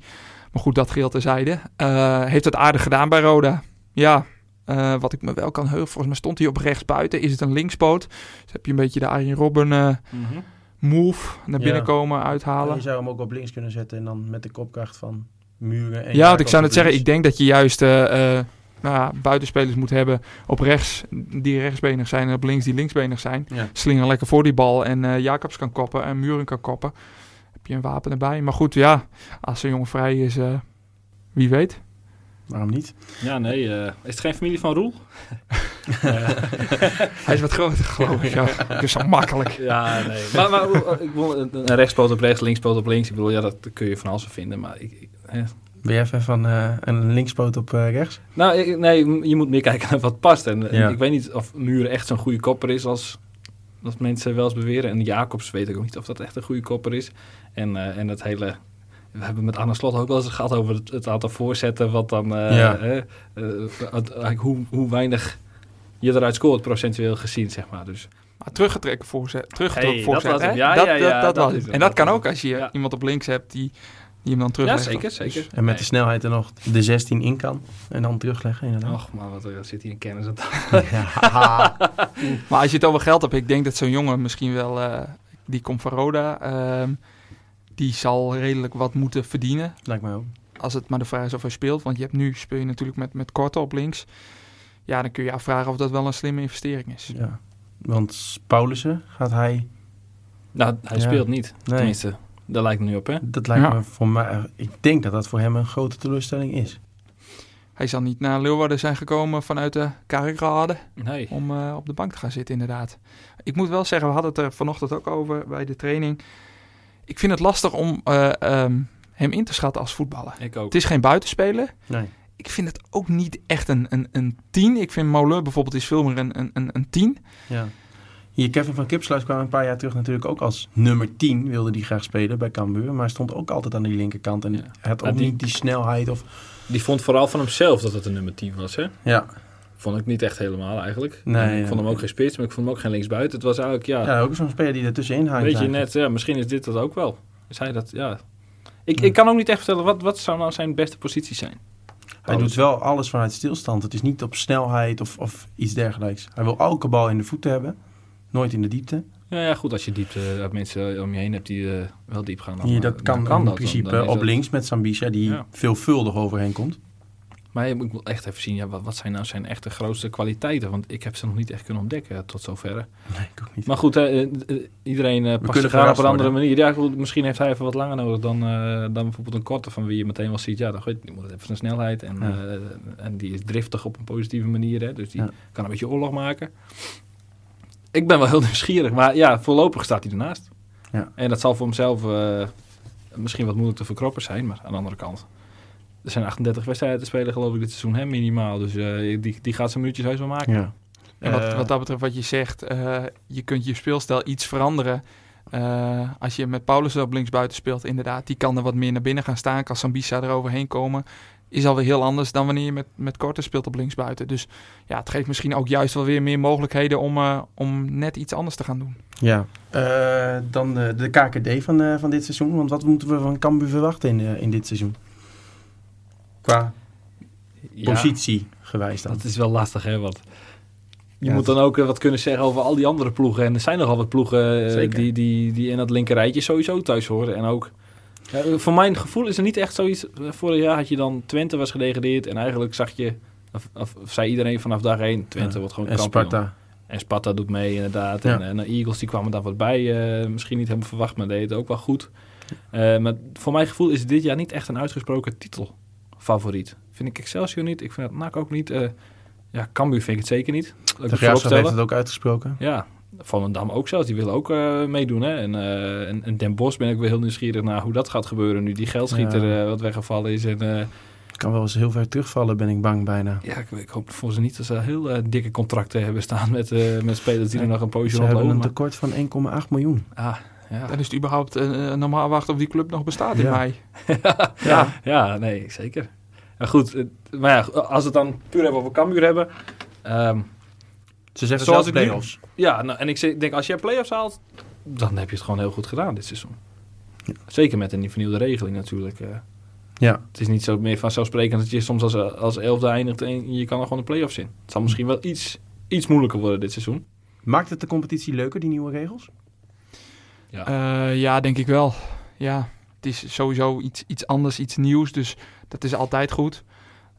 Maar goed, dat geheel terzijde. Eh heeft het aardig gedaan bij Roda. Ja, eh, wat ik me wel kan heugen. Volgens mij stond hij op rechts buiten. Is het een linkspoot? Dus heb je een beetje de Arjen Robben eh, Mhm. move naar Ja. binnen komen, Je uithalen. zou hem ook op links kunnen zetten en dan met de kopkracht van Muren. En Ja, ik zou net zeggen, ik denk dat je juist eh, eh, nou ja, buitenspelers moet hebben op rechts die rechtsbenig zijn en op links die linksbenig zijn. Ja. Slinger lekker voor die bal en eh, Jacobs kan koppen en Muren kan koppen. Heb je een wapen erbij. Maar goed, ja, als een jongen vrij is, wie weet. Waarom niet? Ja, nee. eh, is het geen familie van Roel? (laughs) Eh, (laughs) Hij is wat groter, geloof ik. Ja. Dat is zo makkelijk. ja, nee. Maar, maar ik wil een, rechtspoot op rechts, linkspoot op links. Ik bedoel, ja, dat kun je van alles vinden. Maar ik, ik- hè. Ben je even van eh, een linkspoot op eh, rechts? Nou, ik- nee, je moet meer kijken naar wat past. En, Ja. ik weet niet of Muren echt zo'n goede kopper is als, als mensen wel eens beweren. En Jacobs weet ik ook niet of dat echt een goede kopper is. En, eh, en het hele... We hebben met Anne Slot ook wel eens gehad over het, het aantal voorzetten. Wat dan... eh, Ja. eh, het- hoe, hoe weinig je eruit scoort, procentueel gezien, zeg maar. Dus Maar teruggetrekken voorzet. Teruggetrokken Hey, dat voorzet. was hè? hem. Ja, dat, ja, ja, dat, dat dat was is het. hem. En dat kan ook als je Ja. iemand op links hebt die die hem dan Ja, teruglegt. zeker, zeker. En met de snelheid er nog de 16 in kan. En dan terugleggen inderdaad. Och, maar wat er zit hier in kennis aan Ja. (laughs) Maar als je het over geld hebt, ik denk dat zo'n jongen misschien wel, eh, die komt van Roda, ehm, die zal redelijk wat moeten verdienen. Lijkt mij ook. Als het maar de vraag is of hij speelt. Want je hebt nu speel je natuurlijk met, met Korte op links. Ja, dan kun je afvragen of dat wel een slimme investering is. Ja. Want Paulussen gaat hij... Nou, hij Ja. speelt niet. Nee. Tenminste, daar lijkt het nu op, hè? Dat lijkt Ja. me voor mij... Ik denk dat dat voor hem een grote teleurstelling is. Hij zal niet naar Leeuwarden zijn gekomen vanuit de Nee. om eh, op de bank te gaan zitten, inderdaad. Ik moet wel zeggen, we hadden het er vanochtend ook over bij de training. Ik vind het lastig om eh, ehm, hem in te schatten als voetballer. Ik ook. Het is geen buitenspeler. Nee. Ik vind het ook niet echt een, een, een tien. Ik vind Molen bijvoorbeeld is veel meer een, een, een, een tien. Ja. Hier, Kevin van Kipsluis kwam een paar jaar terug natuurlijk ook als nummer 10. Wilde die graag spelen bij Cambuur. Maar stond ook altijd aan die linkerkant. En Ja. hij had ook die- niet die snelheid. Of, Die vond vooral van hemzelf dat het een nummer 10 was, hè? ja. Vond ik niet echt helemaal eigenlijk. Nee, ik ja. vond hem ook geen spits, maar ik vond hem ook geen linksbuiten. Het was eigenlijk, ja, ja, ook zo'n speler die ertussenin hangt. weet je net, ja, misschien is dit dat ook wel. Is hij dat, ja. Ik, Ja. ik kan ook niet echt vertellen, wat, wat zou nou zijn beste positie zijn? Hij doet wel alles vanuit stilstand. Het is niet op snelheid of, of iets dergelijks. Hij wil elke bal in de voeten hebben. Nooit in de diepte. Ja, ja goed, als je diepte dat mensen om je heen hebt die eh, wel diep gaan. Dan, eh, dat dan kan, in dat. Principe dan op links met Sambisa. Die Ja. veelvuldig overheen komt. Maar je moet echt even zien, ja, wat, wat zijn nou zijn echte grootste kwaliteiten? Want ik heb ze nog niet echt kunnen ontdekken tot zover. Nee, ik ook niet. Maar goed, eh, eh, iedereen eh past zich aan op een andere manier. Ja, goed, misschien heeft hij even wat langer nodig dan, dan bijvoorbeeld een korte van wie je meteen wel ziet. Ja, dan goed, die moet even zijn snelheid en, Ja. en die is driftig op een positieve manier. Hè, dus die Ja. kan een beetje oorlog maken. Ik ben wel heel (laughs) nieuwsgierig, maar ja, voorlopig staat hij ernaast. Ja. En dat zal voor hemzelf misschien wat moeilijk te verkroppen zijn, maar aan de andere kant. Er zijn 38 wedstrijden te spelen, geloof ik, dit seizoen, hè, minimaal. Dus eh, die, die gaat zijn minuutjes heus wel maken. Ja. En wat, Eh, wat dat betreft, wat je zegt, eh, je kunt je speelstijl iets veranderen. Eh, als je met Paulus op linksbuiten speelt, inderdaad, die kan er wat meer naar binnen gaan staan. Kan Sambisa er overheen komen. Is alweer heel anders dan wanneer je met, met Korte speelt op linksbuiten. Dus ja, het geeft misschien ook juist wel weer meer mogelijkheden om, eh, om net iets anders te gaan doen. Ja. Eh, dan de KKD van, eh, van dit seizoen. Want wat moeten we van Cambuur verwachten in, in dit seizoen? Qua Ja. positie gewijs dan. Dat is wel lastig, hè? Want je Ja, moet dan ook eh, wat kunnen zeggen over al die andere ploegen. En er zijn nogal wat ploegen eh, Zeker. die, die, die in dat linkerrijtje sowieso thuis horen. En ook, ja, voor mijn gevoel is er niet echt zoiets. eh, Vorig jaar had je dan Twente was gedegradeerd. En eigenlijk zag je, of, of zei iedereen vanaf dag één, Twente Ja. wordt gewoon en kampioen. Sparta. En Sparta doet mee inderdaad. Ja. En, en de Eagles die kwamen daar wat bij. eh, misschien niet helemaal verwacht, maar deden het ook wel goed. Eh, maar voor mijn gevoel is dit jaar niet echt een uitgesproken titelfavoriet. Vind ik Excelsior niet. Ik vind het NAC ook niet. eh ja, Cambuur vind ik het zeker niet. Graafschap heeft het ook uitgesproken. Ja, Volendam ook zelfs. Die willen ook eh, meedoen. Hè? En, eh, en, en Den Bosch ben ik weer heel nieuwsgierig naar hoe dat gaat gebeuren. Nu die geldschieter Ja. wat weggevallen is. En, kan wel eens heel ver terugvallen, ben ik bang bijna. ja, ik, ik hoop voor ze niet dat ze heel dikke contracten hebben staan met, eh, met spelers die er nog een poosje Ze hebben rondlopen. een tekort van 1,8 miljoen. Ah, ja. Dan is het überhaupt eh, eh, normaal wachten of die club nog bestaat in Ja. mei. (laughs) ja. ja, nee, zeker. Maar goed, maar ja, als we het dan puur hebben over Cambuur hebben. ehm, Ze zeggen Zoals zelfs ik nu- play-offs. ja, nou, en ik denk als je play-offs haalt, dan heb je het gewoon heel goed gedaan dit seizoen. Ja. Zeker met een vernieuwde regeling natuurlijk. eh. Ja. Het is niet zo meer vanzelfsprekend dat je soms als, als elfde eindigt en je kan er gewoon de play-offs in. Het zal misschien wel iets, iets moeilijker worden dit seizoen. Maakt het de competitie leuker, die nieuwe regels? Ja. Eh, ja, denk ik wel. Ja, het is sowieso iets, iets anders, iets nieuws. Dus dat is altijd goed.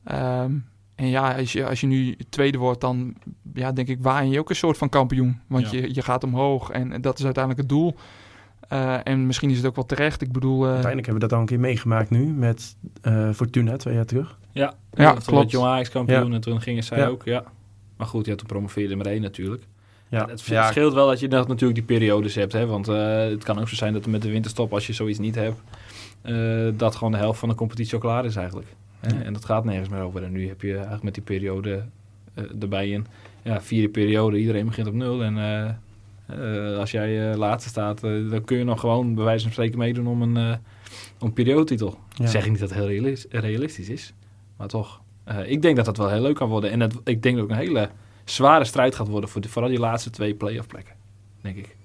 Ehm, en ja, als je, als je nu tweede wordt, dan ja, denk ik, waan je ook een soort van kampioen. Want Ja. je, je gaat omhoog en dat is uiteindelijk het doel. Eh, en misschien is het ook wel terecht. Ik bedoel, eh, Uiteindelijk hebben we dat al een keer meegemaakt nu met eh, Fortuna twee jaar terug. Ja, Ja, toen klopt. werd Jong Ajax kampioen Ja. en toen gingen zij Ja. ook. Ja. Maar goed, ja, toen promoveerde maar één natuurlijk. Ja, het scheelt wel dat je dat natuurlijk die periodes hebt. Hè? Want eh, het kan ook zo zijn dat er met de winterstop, als je zoiets niet hebt, eh, dat gewoon de helft van de competitie al klaar is eigenlijk. Hè? Ja. En dat gaat nergens meer over. En nu heb je eigenlijk met die periode eh, erbij in. Ja, vierde periode, iedereen begint op nul. En als jij laatste staat, dan kun je nog gewoon bij wijze van spreken meedoen om een, om periodetitel. Ja. Zeg ik niet dat het heel realis- realistisch is, maar toch. Ik denk dat dat wel heel leuk kan worden. En het, ik denk dat ook een hele zware strijd gaat worden voor de, vooral die laatste twee play-off plekken. Denk ik.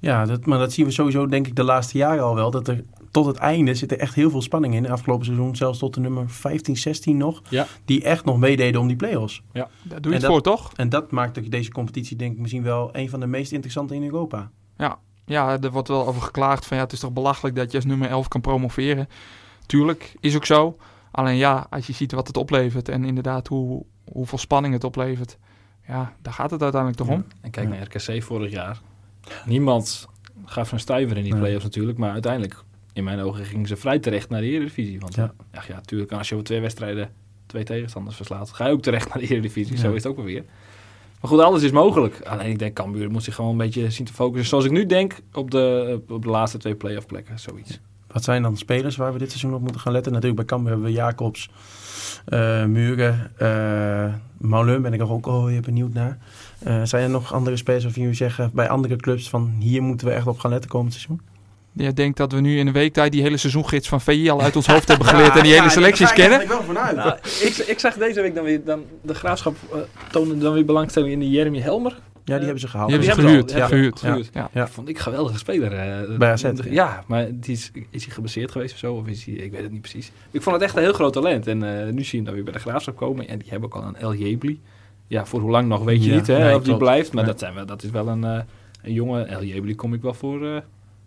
Ja, dat, maar dat zien we sowieso denk ik de laatste jaren al wel. Dat er tot het einde zit er echt heel veel spanning in. Afgelopen seizoen zelfs tot de nummer 15, 16 nog. Ja. Die echt nog meededen om die play-offs. Daar doe je En het dat- voor, toch? En dat maakt ook deze competitie denk ik misschien wel een van de meest interessante in Europa. Ja, er wordt wel over geklaagd van ja, het is toch belachelijk dat je als nummer 11 kan promoveren. Tuurlijk, is ook zo. Alleen ja, als je ziet wat het oplevert en inderdaad hoe, hoeveel spanning het oplevert. Ja, daar gaat het uiteindelijk toch om. En kijk Ja. naar RKC vorig jaar. Niemand gaf zo'n stuiver in die Nee. play-offs natuurlijk. Maar uiteindelijk, in mijn ogen, gingen ze vrij terecht naar de Eredivisie. Want Ja. ja, ja, tuurlijk, als je over twee wedstrijden twee tegenstanders verslaat, ga je ook terecht naar de Eredivisie. Ja. Zo is het ook wel weer. Maar goed, alles is mogelijk. Alleen ik denk, Cambuur moet zich gewoon een beetje zien te focussen. Zoals ik nu denk, op de, op de laatste twee play-off plekken. Zoiets. Wat zijn dan spelers waar we dit seizoen op moeten gaan letten? Natuurlijk bij Cambuur hebben we Jacobs, eh Muren, eh Moulin ben ik er ook al weer benieuwd naar. Eh, zijn er nog andere spelers waarvan jullie zeggen bij andere clubs van hier moeten we echt op gaan letten komend seizoen? Je denkt dat we nu in een week tijd die hele seizoengids van VI al uit ons (laughs) hoofd hebben geleerd en die hele selecties kennen. Ik wel vanuit. Nou, ik, ik zag deze week dan weer, dan, de graafschap uh, toonde dan weer belangstelling in die Jeremy Helmer. Ja, die hebben ze gehaald. Die hebben ze gehuurd. Ja, gehuurd. ja, gehuurd. Ja. Ja. Vond ik een geweldige speler. eh. Bij AZ, Ja, ja. maar die is, is hij geblesseerd geweest of zo? Of is hij, ik weet het niet precies. Ik vond het echt een heel groot talent. En eh, nu zie je hem dan weer bij de graafschap komen. En die hebben ook al een El Jebli. Ja, voor hoe lang nog weet je Ja, niet hè, nee, of die blijft. Maar Nee. dat, zijn wel, dat is wel een, eh, een jonge El Jebli kom ik wel voor eh,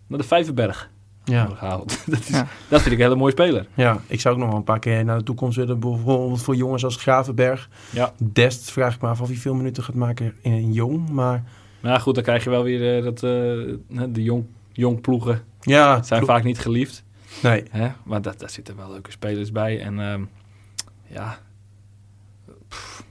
naar de Vijverberg Ja. gehaald. (laughs) dat, is, Ja. dat vind ik een hele mooie speler. ja, ik zou ook nog wel een paar keer naar de toekomst willen. Bijvoorbeeld voor jongens als Gravenberg. Ja. Dest vraag ik me af of hij veel minuten gaat maken in een jong. Maar Maar ja, goed, dan krijg je wel weer eh, dat eh, de jong, jong ploegen ja, zijn ploeg- vaak niet geliefd. nee. Hè? Maar dat, daar zitten wel leuke spelers bij. En ehm, ja. Pff.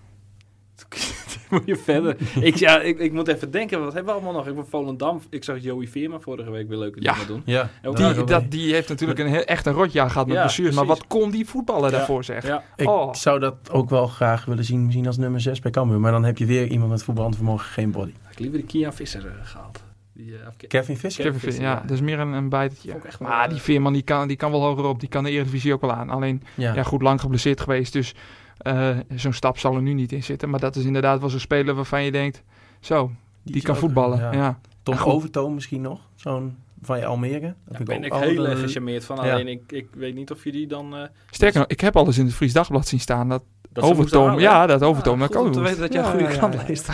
(laughs) moet je verder. ik, ja, ik, ik moet even denken, wat hebben we allemaal nog? Ik ben Volendam. Ik zag Joey Veerma vorige week weer leuke Ja. dingen doen. Ja, Die, dat, die heeft natuurlijk een heel, echt een rotjaar gehad met Ja, blessures. Maar wat kon die voetballen Ja. daarvoor zeg? Ja, Ik Oh. zou dat ook wel graag willen zien, misschien als nummer 6 bij Cambuur. Maar dan heb je weer iemand met voetbalvermogen, geen body. had ik liever de Kian Visser eh, gehaald. Die, eh, Kevin Visser? Kevin Visser, Veer, ja, ja. dat is meer een, een bijtetje. Maar eh, die Veerman die kan, die kan wel hoger op. Die kan de Eredivisie ook wel aan. Alleen, Ja. ja, goed lang geblesseerd geweest. Dus eh, zo'n stap zal er nu niet in zitten. Maar dat is inderdaad wel zo'n speler waarvan je denkt... Zo, die, kan ook- voetballen. ja. Ja. Tom. Overtoom misschien nog, zo'n van je Almere. Daar ik ben ik heel erg gecharmeerd van. Ja. Alleen ik, ik weet niet of je die dan... eh Sterker nog, ik heb alles in het Fries Dagblad zien staan. Dat Overtoom, ja, dat Overtoom. Ah, dat goed kan te weten dat jij Ja, een goede ja, krant ja. leest. (laughs)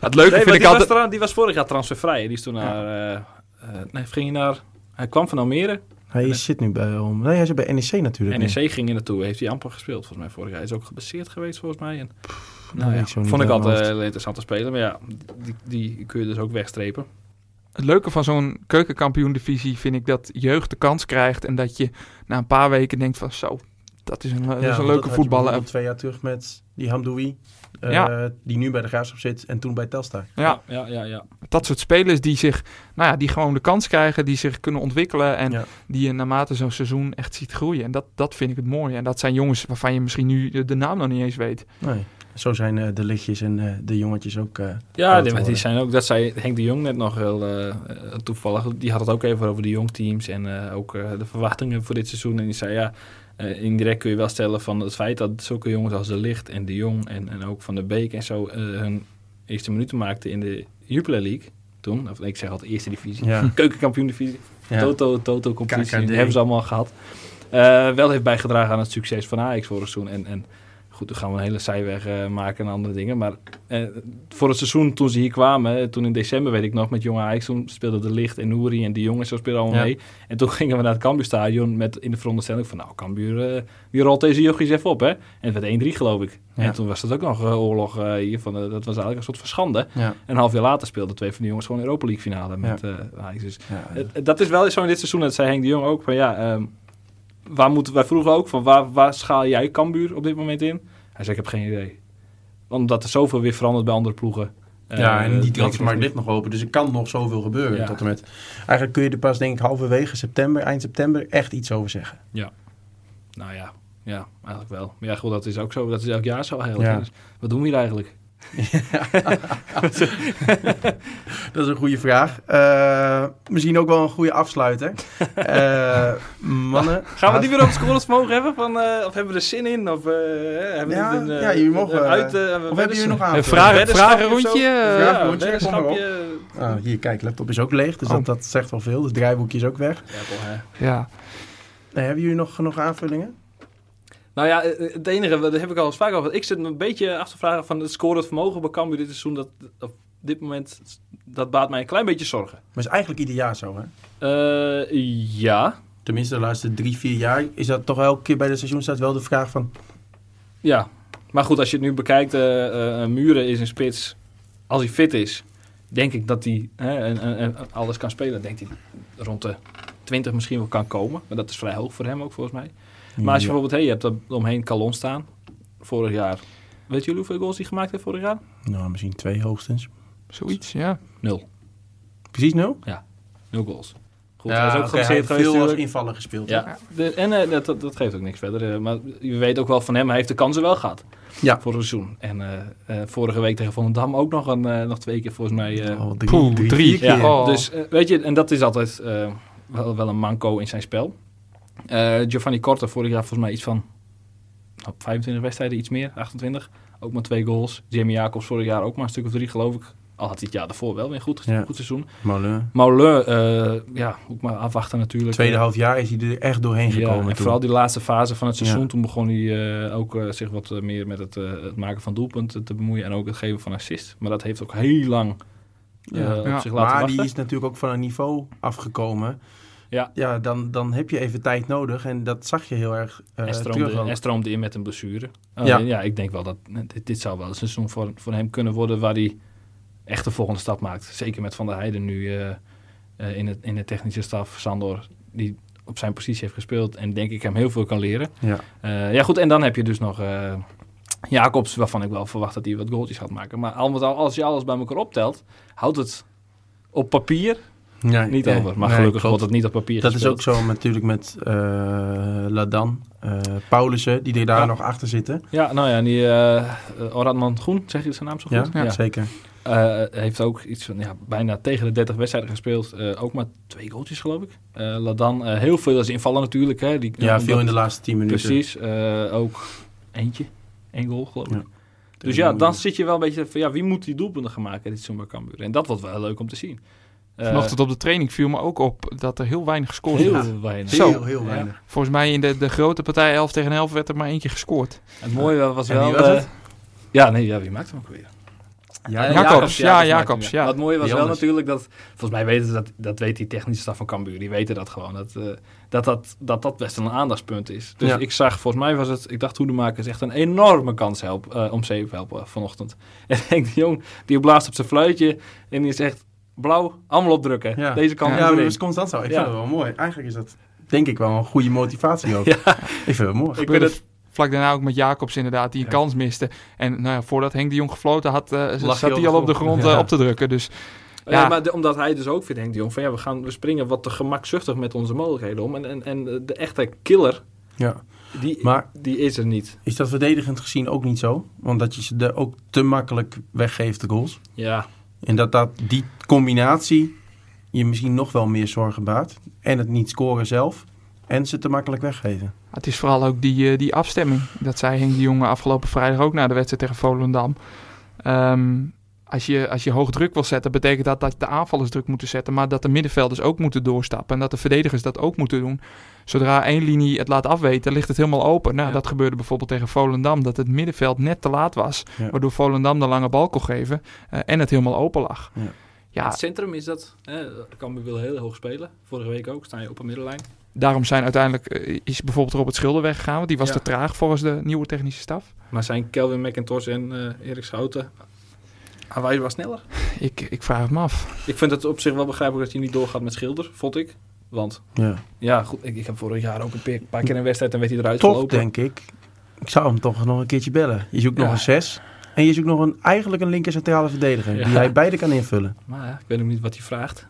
Het leuke Nee, vind ik die, altijd... was die was vorig jaar transfervrij. Die is toen naar... eh, eh, nee, ging hij naar... Hij kwam van Almere. Hij zit nu bij, om, nee, hij zit bij NEC natuurlijk. nu. NEC ging er naartoe. Heeft hij amper gespeeld volgens mij vorig jaar. Hij is ook geblesseerd geweest volgens mij. En, dat nou ja, vond ik altijd hoofd. een interessante speler. Maar ja, die, die kun je dus ook wegstrepen. Het leuke van zo'n keukenkampioen-divisie vind ik dat jeugd de kans krijgt. En dat je na een paar weken denkt van zo, dat is een, dat is een leuke had je voetballer. bijvoorbeeld twee jaar terug met die Hamdoui. Eh, Ja. Die nu bij de Graafschap zit en toen bij Telstar. Ja, ja, ja. ja. dat soort spelers die zich, nou ja, die gewoon de kans krijgen, die zich kunnen ontwikkelen en Ja. die je naarmate zo'n seizoen echt ziet groeien. En dat, dat vind ik het mooie. En dat zijn jongens waarvan je misschien nu de, de naam nog niet eens weet. Nee. Zo zijn eh, de lichtjes en eh, de jongetjes ook. eh, Ja, die, maar die zijn ook, dat zei Henk de Jong net nog heel toevallig. Die had het ook even over de jongteams en eh, ook eh, de verwachtingen voor dit seizoen. En die zei ja, eh, indirect kun je wel stellen van het feit dat zulke jongens als de Licht en de Jong en, en ook Van de Beek en zo eh, hun eerste minuten maakten in de Jupiler League toen. Of ik zeg altijd eerste divisie. Ja. (laughs) Keukenkampioen divisie. Ja. Toto, Toto competitie. Hebben ze allemaal gehad. Eh, wel heeft bijgedragen aan het succes van Ajax vorig seizoen. En, en goed, dan gaan we een hele zijweg eh, maken en andere dingen. Maar eh, voor het seizoen toen ze hier kwamen, eh, toen in december weet ik nog met jonge Ajax, toen speelden de Licht en Nouri en die jongens zo speelden allemaal Ja. mee. En toen (laughs) gingen we naar het Cambuurstadion met in de veronderstelling van nou, Cambuur, wie rolt deze jochies even op hè? En het werd 1-3 geloof ik. Ja. En toen was dat ook nog oorlog hier van, dat was eigenlijk een soort van schande. Ja. En een half jaar later speelden twee van die jongens gewoon Europa League finale met Ajax. Dus dat is wel zo in dit seizoen, dat zei Henk de Jong ook, van ja, ehm, waar moeten, wij vroegen ook van waar, waar schaal jij Cambuur op dit moment in? Hij zei, ik heb geen idee. Omdat er zoveel weer verandert bij andere ploegen. Ja, Eh, en die transfermarkt ik- ligt nog open, dus er kan nog zoveel gebeuren. Ja. Tot en met. Eigenlijk kun je er pas, denk ik, halverwege september, eind september, echt iets over zeggen. Nou ja, ja, eigenlijk wel. Maar ja, goed, dat is ook zo. Dat is elk jaar zo eigenlijk. Ja. Dus wat doen we hier eigenlijk? (laughs) Dat is een goede vraag. Eh, misschien ook wel een goede afsluiter. Eh, mannen. (laughs) Gaan we die weer over het scoresvermogen hebben? Van, eh, of hebben we er zin in? Of uh, hebben we Ja, dit een, eh, ja, jullie mogen, uit, eh, Of hebben jullie nog aan? Een vragenrondje. op. Ah, hier, kijk, laptop is ook leeg, dus Oh. dat, dat zegt wel veel. Het draaiboekje is ook weg. Ja, toch, hè. ja. Nee, hebben jullie nog genoeg aanvullingen? Nou ja, eh, het enige, daar heb ik al eens vaak over. Ik zit me een beetje af te vragen van het scorend vermogen bij Cambuur dit seizoen. Dat, op dit moment, dat baat mij een klein beetje zorgen. Maar is eigenlijk ieder jaar zo, hè? Eh, ja, Tenminste, de laatste drie, vier jaar is dat toch elke keer bij de seizoenstart wel de vraag van... ja. Maar goed, als je het nu bekijkt, eh, eh, Muren is een spits. Als hij fit is, denk ik dat hij hè, en, alles kan spelen. Denk hij rond de 20 misschien wel kan komen. Maar dat is vrij hoog voor hem ook volgens mij. Maar als je Ja. bijvoorbeeld, hey, je hebt er omheen Calon staan. Vorig jaar. Weet jullie hoeveel goals hij gemaakt heeft vorig jaar? Nou, misschien twee hoogstens. Zoiets, ja. Nul. Precies nul? Nul goals. Goed, ja, hij is ook geblesseerd hij heeft veel als gespeeld. Ja, de, en eh, dat, dat, geeft ook niks verder. eh, maar je weet ook wel van hem, hij heeft de kansen wel gehad. Ja. Voor het seizoen. En eh, eh, vorige week tegen Volendam ook nog, een, nog twee keer volgens mij. eh, Al drie, Poeh, drie, drie. vier ja, keer. Oh. Dus weet je, en dat is altijd eh, wel, wel een manco in zijn spel. Eh, Giovanni Korte vorig jaar volgens mij iets van op 25 wedstrijden, iets meer, 28. Ook maar twee goals. Jamie Jacobs vorig jaar ook maar een stuk of drie geloof ik. Al had hij het jaar daarvoor wel weer een goed, Ja. goed seizoen. Molen. Mauleur, eh ja, moet maar afwachten natuurlijk. Tweede Eh, half jaar is hij er echt doorheen ja, gekomen. en toen. vooral die laatste fase van het seizoen, Ja. toen begon hij eh, ook zich wat meer met het, het maken van doelpunten te bemoeien en ook het geven van assist. Maar dat heeft ook heel lang eh, Ja. op Ja. zich laten maar wachten. die is natuurlijk ook van een niveau afgekomen. Ja. Ja, dan, dan heb je even tijd nodig. En dat zag je heel erg eh en, terug. stroomde, stroomde in met een blessure. Ja. ja. ja, ik denk wel dat dit, dit zou wel een seizoen voor, voor hem kunnen worden waar hij echt de volgende stap maakt. Zeker met Van der Heijden nu eh, eh, in, het, in de technische staf, Sandor, die op zijn positie heeft gespeeld en denk ik hem heel veel kan leren. Ja. Eh, ja, goed. En dan heb je dus nog eh, Jacobs, waarvan ik wel verwacht dat hij wat goaltjes gaat maken. Maar al met al, als je alles bij elkaar optelt, houdt het op papier Ja, niet ja, over. Maar nee, gelukkig wordt het niet op papier Dat is ook zo natuurlijk met eh Ladan, eh Paulussen, die er daar Ja. nog achter zitten. Ja, nou ja, die eh Oradman Groen, zeg je zijn naam zo Ja, goed? ja. zeker. Eh, heeft ook iets van ja, bijna tegen de 30 wedstrijden gespeeld. Ook maar twee goaltjes, geloof ik. Ladan, heel veel als invallen natuurlijk. Hè. Die, Ja, veel in de laatste tien minuten. Precies. ook eentje. Eén goal, geloof ik. Ja. Dus ja, dan zit je wel een beetje van ja, wie moet die doelpunten gaan maken dit bij Cambuur? En dat wordt wel leuk om te zien. Eh, Vanochtend op de training viel me ook op dat er heel weinig gescoord heel werd. weinig. Zo. Heel, heel Ja. weinig. Volgens mij in de, de grote partij 11 tegen 11 werd er maar één keer gescoord. Het mooie was En wel... wie was eh? Ja, nee, ja, wie maakt hem ook weer? Ja, Eh, Jacobs, ja, Jacobs, ja. Het mooie was wel anders? natuurlijk dat... Volgens mij weten ze dat, dat weet die technische staf van Cambuur. Die weten dat gewoon. Dat eh, dat, dat, dat, dat best wel een aandachtspunt is. Dus Ja. ik zag, volgens mij was het... Ik dacht, Hoedemaker is echt een enorme kans help, eh, om zeven helpen vanochtend. (laughs) En ik denk, die jong, die blaast op zijn fluitje. En die zegt, blauw, allemaal opdrukken. Ja. Deze kant Ja, maar dat is constant zo. Ik Ja. vind het wel mooi. Eigenlijk is dat, denk ik, wel een goede motivatie ook. (laughs) Ja. Ik vind het mooi. Ik vind het... Vlak daarna ook met Jacobs inderdaad, die een Ja. kans miste. En nou ja, voordat Henk de Jong gefloten had, eh, zat hij al op de grond Ja. eh, op te drukken. Dus Ja. Ja. maar de- omdat hij dus ook vindt, Henk de Jong, van ja, we, gaan, we springen wat te gemakzuchtig met onze mogelijkheden om. En, en, en de echte killer, Ja. die, Maar die is er niet. is dat verdedigend gezien ook niet zo? Want dat je ze er ook te makkelijk weggeeft, de goals. Ja, En dat, dat die combinatie je misschien nog wel meer zorgen baart. En het niet scoren zelf. En ze te makkelijk weggeven. het is vooral ook die, eh, die afstemming. Dat zei Henk de Jonge afgelopen vrijdag ook na de wedstrijd tegen Volendam. Ehm, als, je, als je hoog druk wil zetten, betekent dat dat de aanvallers druk moeten zetten. Maar dat de middenvelders ook moeten doorstappen. En dat de verdedigers dat ook moeten doen. Zodra één linie het laat afweten, ligt het helemaal open. Nou, Ja. dat gebeurde bijvoorbeeld tegen Volendam. Dat het middenveld net te laat was. Ja. Waardoor Volendam de lange bal kon geven. eh, en het helemaal open lag. Ja. Ja, het centrum is dat. Eh, Cambuur wil heel hoog spelen. Vorige week ook, sta je op een middenlijn. daarom zijn uiteindelijk, eh, is bijvoorbeeld Robert Schilder weggegaan. Want die was Ja. te traag volgens de nieuwe technische staf. Maar zijn Kelvin McIntosh en eh, Erik Schouten aanwijzbaar sneller? (laughs) Ik, ik vraag het me af. Ik vind het op zich wel begrijpelijk dat je niet doorgaat met Schilder, vond ik. Want, Ja. ja goed, ik, ik heb vorig jaar ook een paar- keer een wedstrijd en werd hij eruit Toch gelopen. denk ik, ik zou hem toch nog een keertje bellen. Je zoekt nog een zes. En je zoekt nog een, eigenlijk een linker centrale verdediger. Ja. Die hij beide kan invullen. Maar ja, ik weet ook niet wat hij vraagt.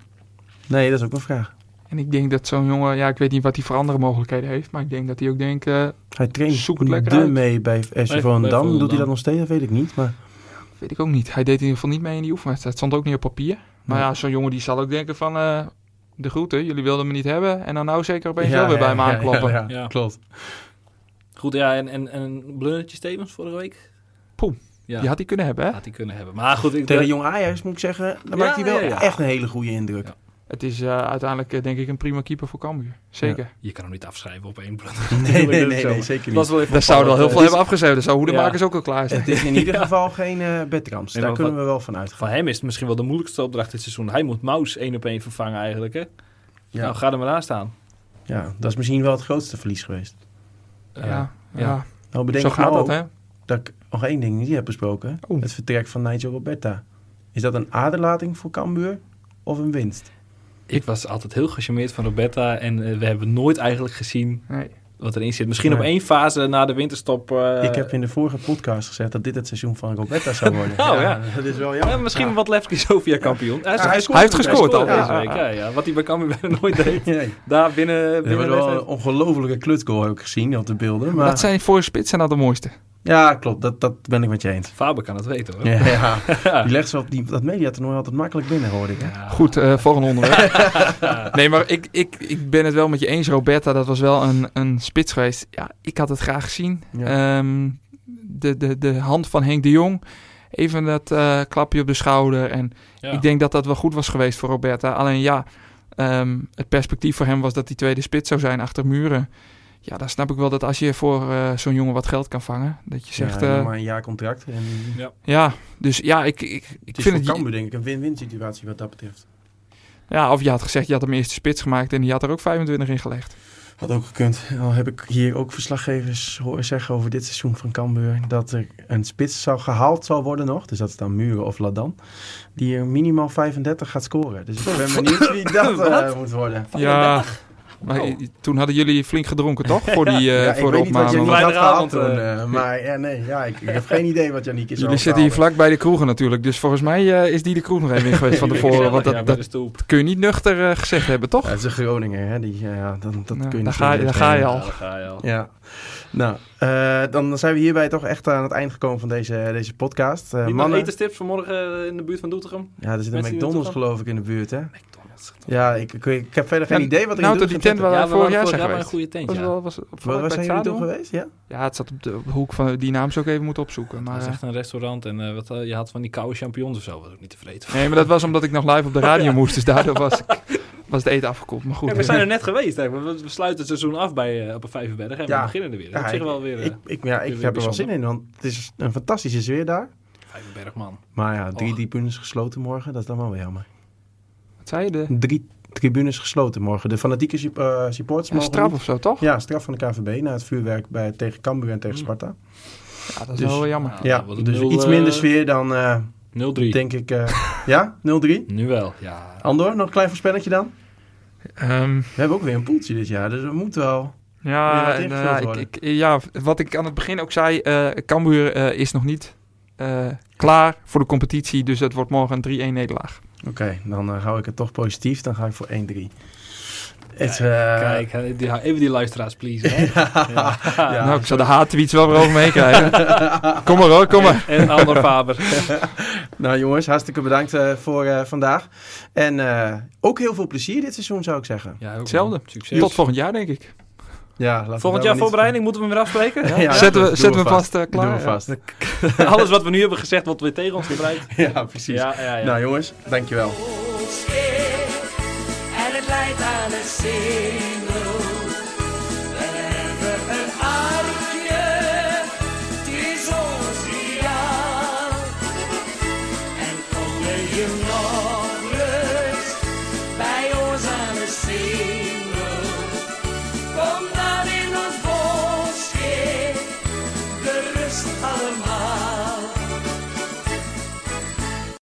Nee, dat is ook een vraag. En ik denk dat zo'n jongen, ja, ik weet niet wat hij voor andere mogelijkheden heeft. Maar ik denk dat hij ook denkt, eh, Hij traint Zoek het lekker de uit. mee bij FC bij Volendam. Doet hij dat nog steeds? Dat weet ik niet. Maar weet ik ook niet. Hij deed in ieder geval niet mee in die oefenwedstrijd. Het stond ook niet op papier. Maar Nee. ja, zo'n jongen die zal ook denken van... eh, de groeten, jullie wilden me niet hebben. En dan nou zeker opeens Ja, wel weer ja, bij me ja, aankloppen. Ja, ja, Ja. klopt. Goed, ja, en, en, en Blundertje Stevens vorige week? Poeh, Ja, Die had hij kunnen hebben, hè? had hij kunnen hebben. Maar goed, ik, Tegen Jong Ajax moet ik zeggen, dan Ja, maakt hij wel ja, ja. echt een hele goede indruk. Het is eh, uiteindelijk eh, denk ik een prima keeper voor Cambuur. Zeker. je kan hem niet afschrijven op één Blunder. (laughs) (laughs) Nee, nee, nee, nee, zeker Dat niet. wel even Daar zouden wel heel veel hebben afgeschreven. Dat zou Hoedemakers Ja. ook al klaar zijn. Het is in ieder geval geen eh. Nee, Daar kunnen we wel van uitgaan. Van hem is het misschien wel de moeilijkste opdracht dit seizoen. Hij moet Maus één op één vervangen eigenlijk, hè? Ja. Nou, ga er maar aan staan. ja, dat is misschien wel het grootste verlies geweest. Eh, ja, ja. ja. Nou, bedenk zo gaat dat, ook hè? dat ik nog één ding niet heb besproken. Oeh. Het vertrek van Nigel Roberta. Is dat een aderlating voor Cambuur of een winst? Ik was altijd heel gecharmeerd van Roberta. En eh, we hebben nooit eigenlijk gezien Nee. wat erin zit. Misschien Nee. op één fase na de winterstop. eh, ik heb in de vorige podcast gezegd dat dit het seizoen van Roberta zou (laughs) worden. Oh, ja. Dat is wel ja, jammer. misschien Ja. wat Levski Sofia kampioen. Hij, Ja, hij scoort heeft gescoord al. deze Ja. week. Ja, ja. Wat hij bij Cambuur bijna nooit (laughs) deed. Nee. Daar binnen, We binnen hebben wel een ongelofelijke klutsgoal ook gezien op de beelden. Maar... Dat zijn voor je spits zijn dat de mooiste. Ja, klopt. Dat, dat ben ik met je eens. Faber kan het weten hoor. (laughs) Ja, ja. Die legt ze op die, dat mediatoernooi altijd makkelijk binnen, hoorde ik. Hè? Ja. Goed, eh volgende onderwerp. (laughs) nee, maar ik, ik, ik ben het wel met je eens. Roberta, dat was wel een, een spits geweest. Ja, ik had het graag gezien. Ja. Ehm, de, de, de hand van Henk de Jong. Even dat eh, klapje op de schouder. En Ja. ik denk dat dat wel goed was geweest voor Roberta. Alleen ja, ehm, het perspectief voor hem was dat hij tweede spits zou zijn achter muren. Ja, dan snap ik wel dat als je voor eh, zo'n jongen wat geld kan vangen. Dat je zegt, ja, nog maar een jaar contract. En Ja. ja dus ja, ik, ik, ik het is vind voor het... Cambuur denk ik een win-win situatie wat dat betreft. Ja, of je had gezegd, je had hem eerste spits gemaakt en die had er ook 25 in gelegd. Had ook gekund. Al heb ik hier ook verslaggevers horen zeggen over dit seizoen van Cambuur... dat er een spits zou gehaald zal worden nog. Dus dat is dan Muren of Ladan. Die er minimaal 35 gaat scoren. Dus ik ben (laughs) benieuwd wie dat eh, moet worden. Ja, maar Oh. toen hadden jullie flink gedronken, toch? (laughs) Voor, die, eh, ja, ik voor de weet niet wat opname. Janiek had gehaald Vrijdagavond, toen. eh. eh, maar ja, nee, ja, ik, ik heb geen idee wat Janiek is Jullie zitten hier vlak bij de kroegen natuurlijk. Dus volgens mij eh, is die de kroeg nog even in geweest van (laughs) tevoren. Want dat, dat kun je niet nuchter gezegd hebben, toch? Ja, het is een Groninger, hè? Die, ja, dat Ja, kun je daar niet ga daar ga je al. Ja, daar ga je al. Ja. Nou, eh, dan zijn we hierbij toch echt aan het eind gekomen van deze, deze podcast. Eh, Wie mannen, nog etenstips vanmorgen in de buurt van Doetinchem? ja, er zit een McDonald's geloof ik in de buurt, hè? McDonald's. Ja, ik, ik, ik heb verder geen idee wat er nou, in tot de die tent waar Ja, we vorig jaar zijn bij een geweest. goede tent, Was ja. wel, was, waar het zijn jullie stadion. geweest? Ja? Ja, het zat op de, hoek van die naam zou ik even moeten opzoeken. Maar, Dat is eh, echt een restaurant en eh, wat, eh, je had van die koude champignons of zo, was ook niet tevreden. nee, maar dat was omdat ik nog live op de radio (laughs) moest. Dus daardoor was, ik, was het eten afgekoeld. Maar goed. Ja, we zijn er net geweest. Hè. We, we sluiten het seizoen af bij, op een Vijverberg en Ja. we beginnen er weer. Dat Ja, ik- wel weer Ik, ik, ja, ik weer heb er wel zin in, want het is een fantastische sfeer daar. Vijverberg, man. Maar ja, drie Och. tribunes gesloten morgen, dat is dan wel weer jammer. Wat zei je? De, Drie tribunes gesloten morgen. De fanatieke eh, supporters een mogen straf niet. of zo, toch? Ja, straf van de KVB na het vuurwerk bij, tegen Cambuur en tegen Mm. Sparta. Ja, dat is Dus- wel jammer. Nou, Ja, het dus iets eh, minder sfeer dan, eh, 0-3. denk ik... eh, ja, 0-3. (laughs) Nu wel, ja. Andor, nog een klein voorspelletje dan? Ehm, We hebben ook weer een poeltje dit jaar, dus we moeten wel... Ja, eh, ik, worden? ik, ja, wat ik aan het begin ook zei, eh Cambuur eh, is nog niet eh, klaar voor de competitie, dus het wordt morgen een 3-1 nederlaag. Oké, dan eh, hou ik het toch positief. Dan ga ik voor 1-3. Het, Kijk, eh, Kijk, die- even die luisteraars, please. Hè? (laughs) ja. Ja, nou, ik zal de haattweets wel weer over me heen krijgen. (laughs) kom maar hoor, kom maar. En Ander Faber. (laughs) Nou jongens, hartstikke bedankt eh, voor eh, vandaag. En eh, ook heel veel plezier dit seizoen zou ik zeggen. Ja, ook Hetzelfde. Succes. Tot volgend jaar, denk ik. Ja, Volgend jaar voorbereiding, moeten we hem weer afspreken? (laughs) Ja, ja, zetten we, zetten we vast eh, klaar. Doen we vast. (laughs) (laughs) Alles wat we nu hebben gezegd, wordt weer tegen ons gebruikt. Ja, precies. Ja, ja, ja. Nou jongens, dankjewel. En het leidt aan het zee.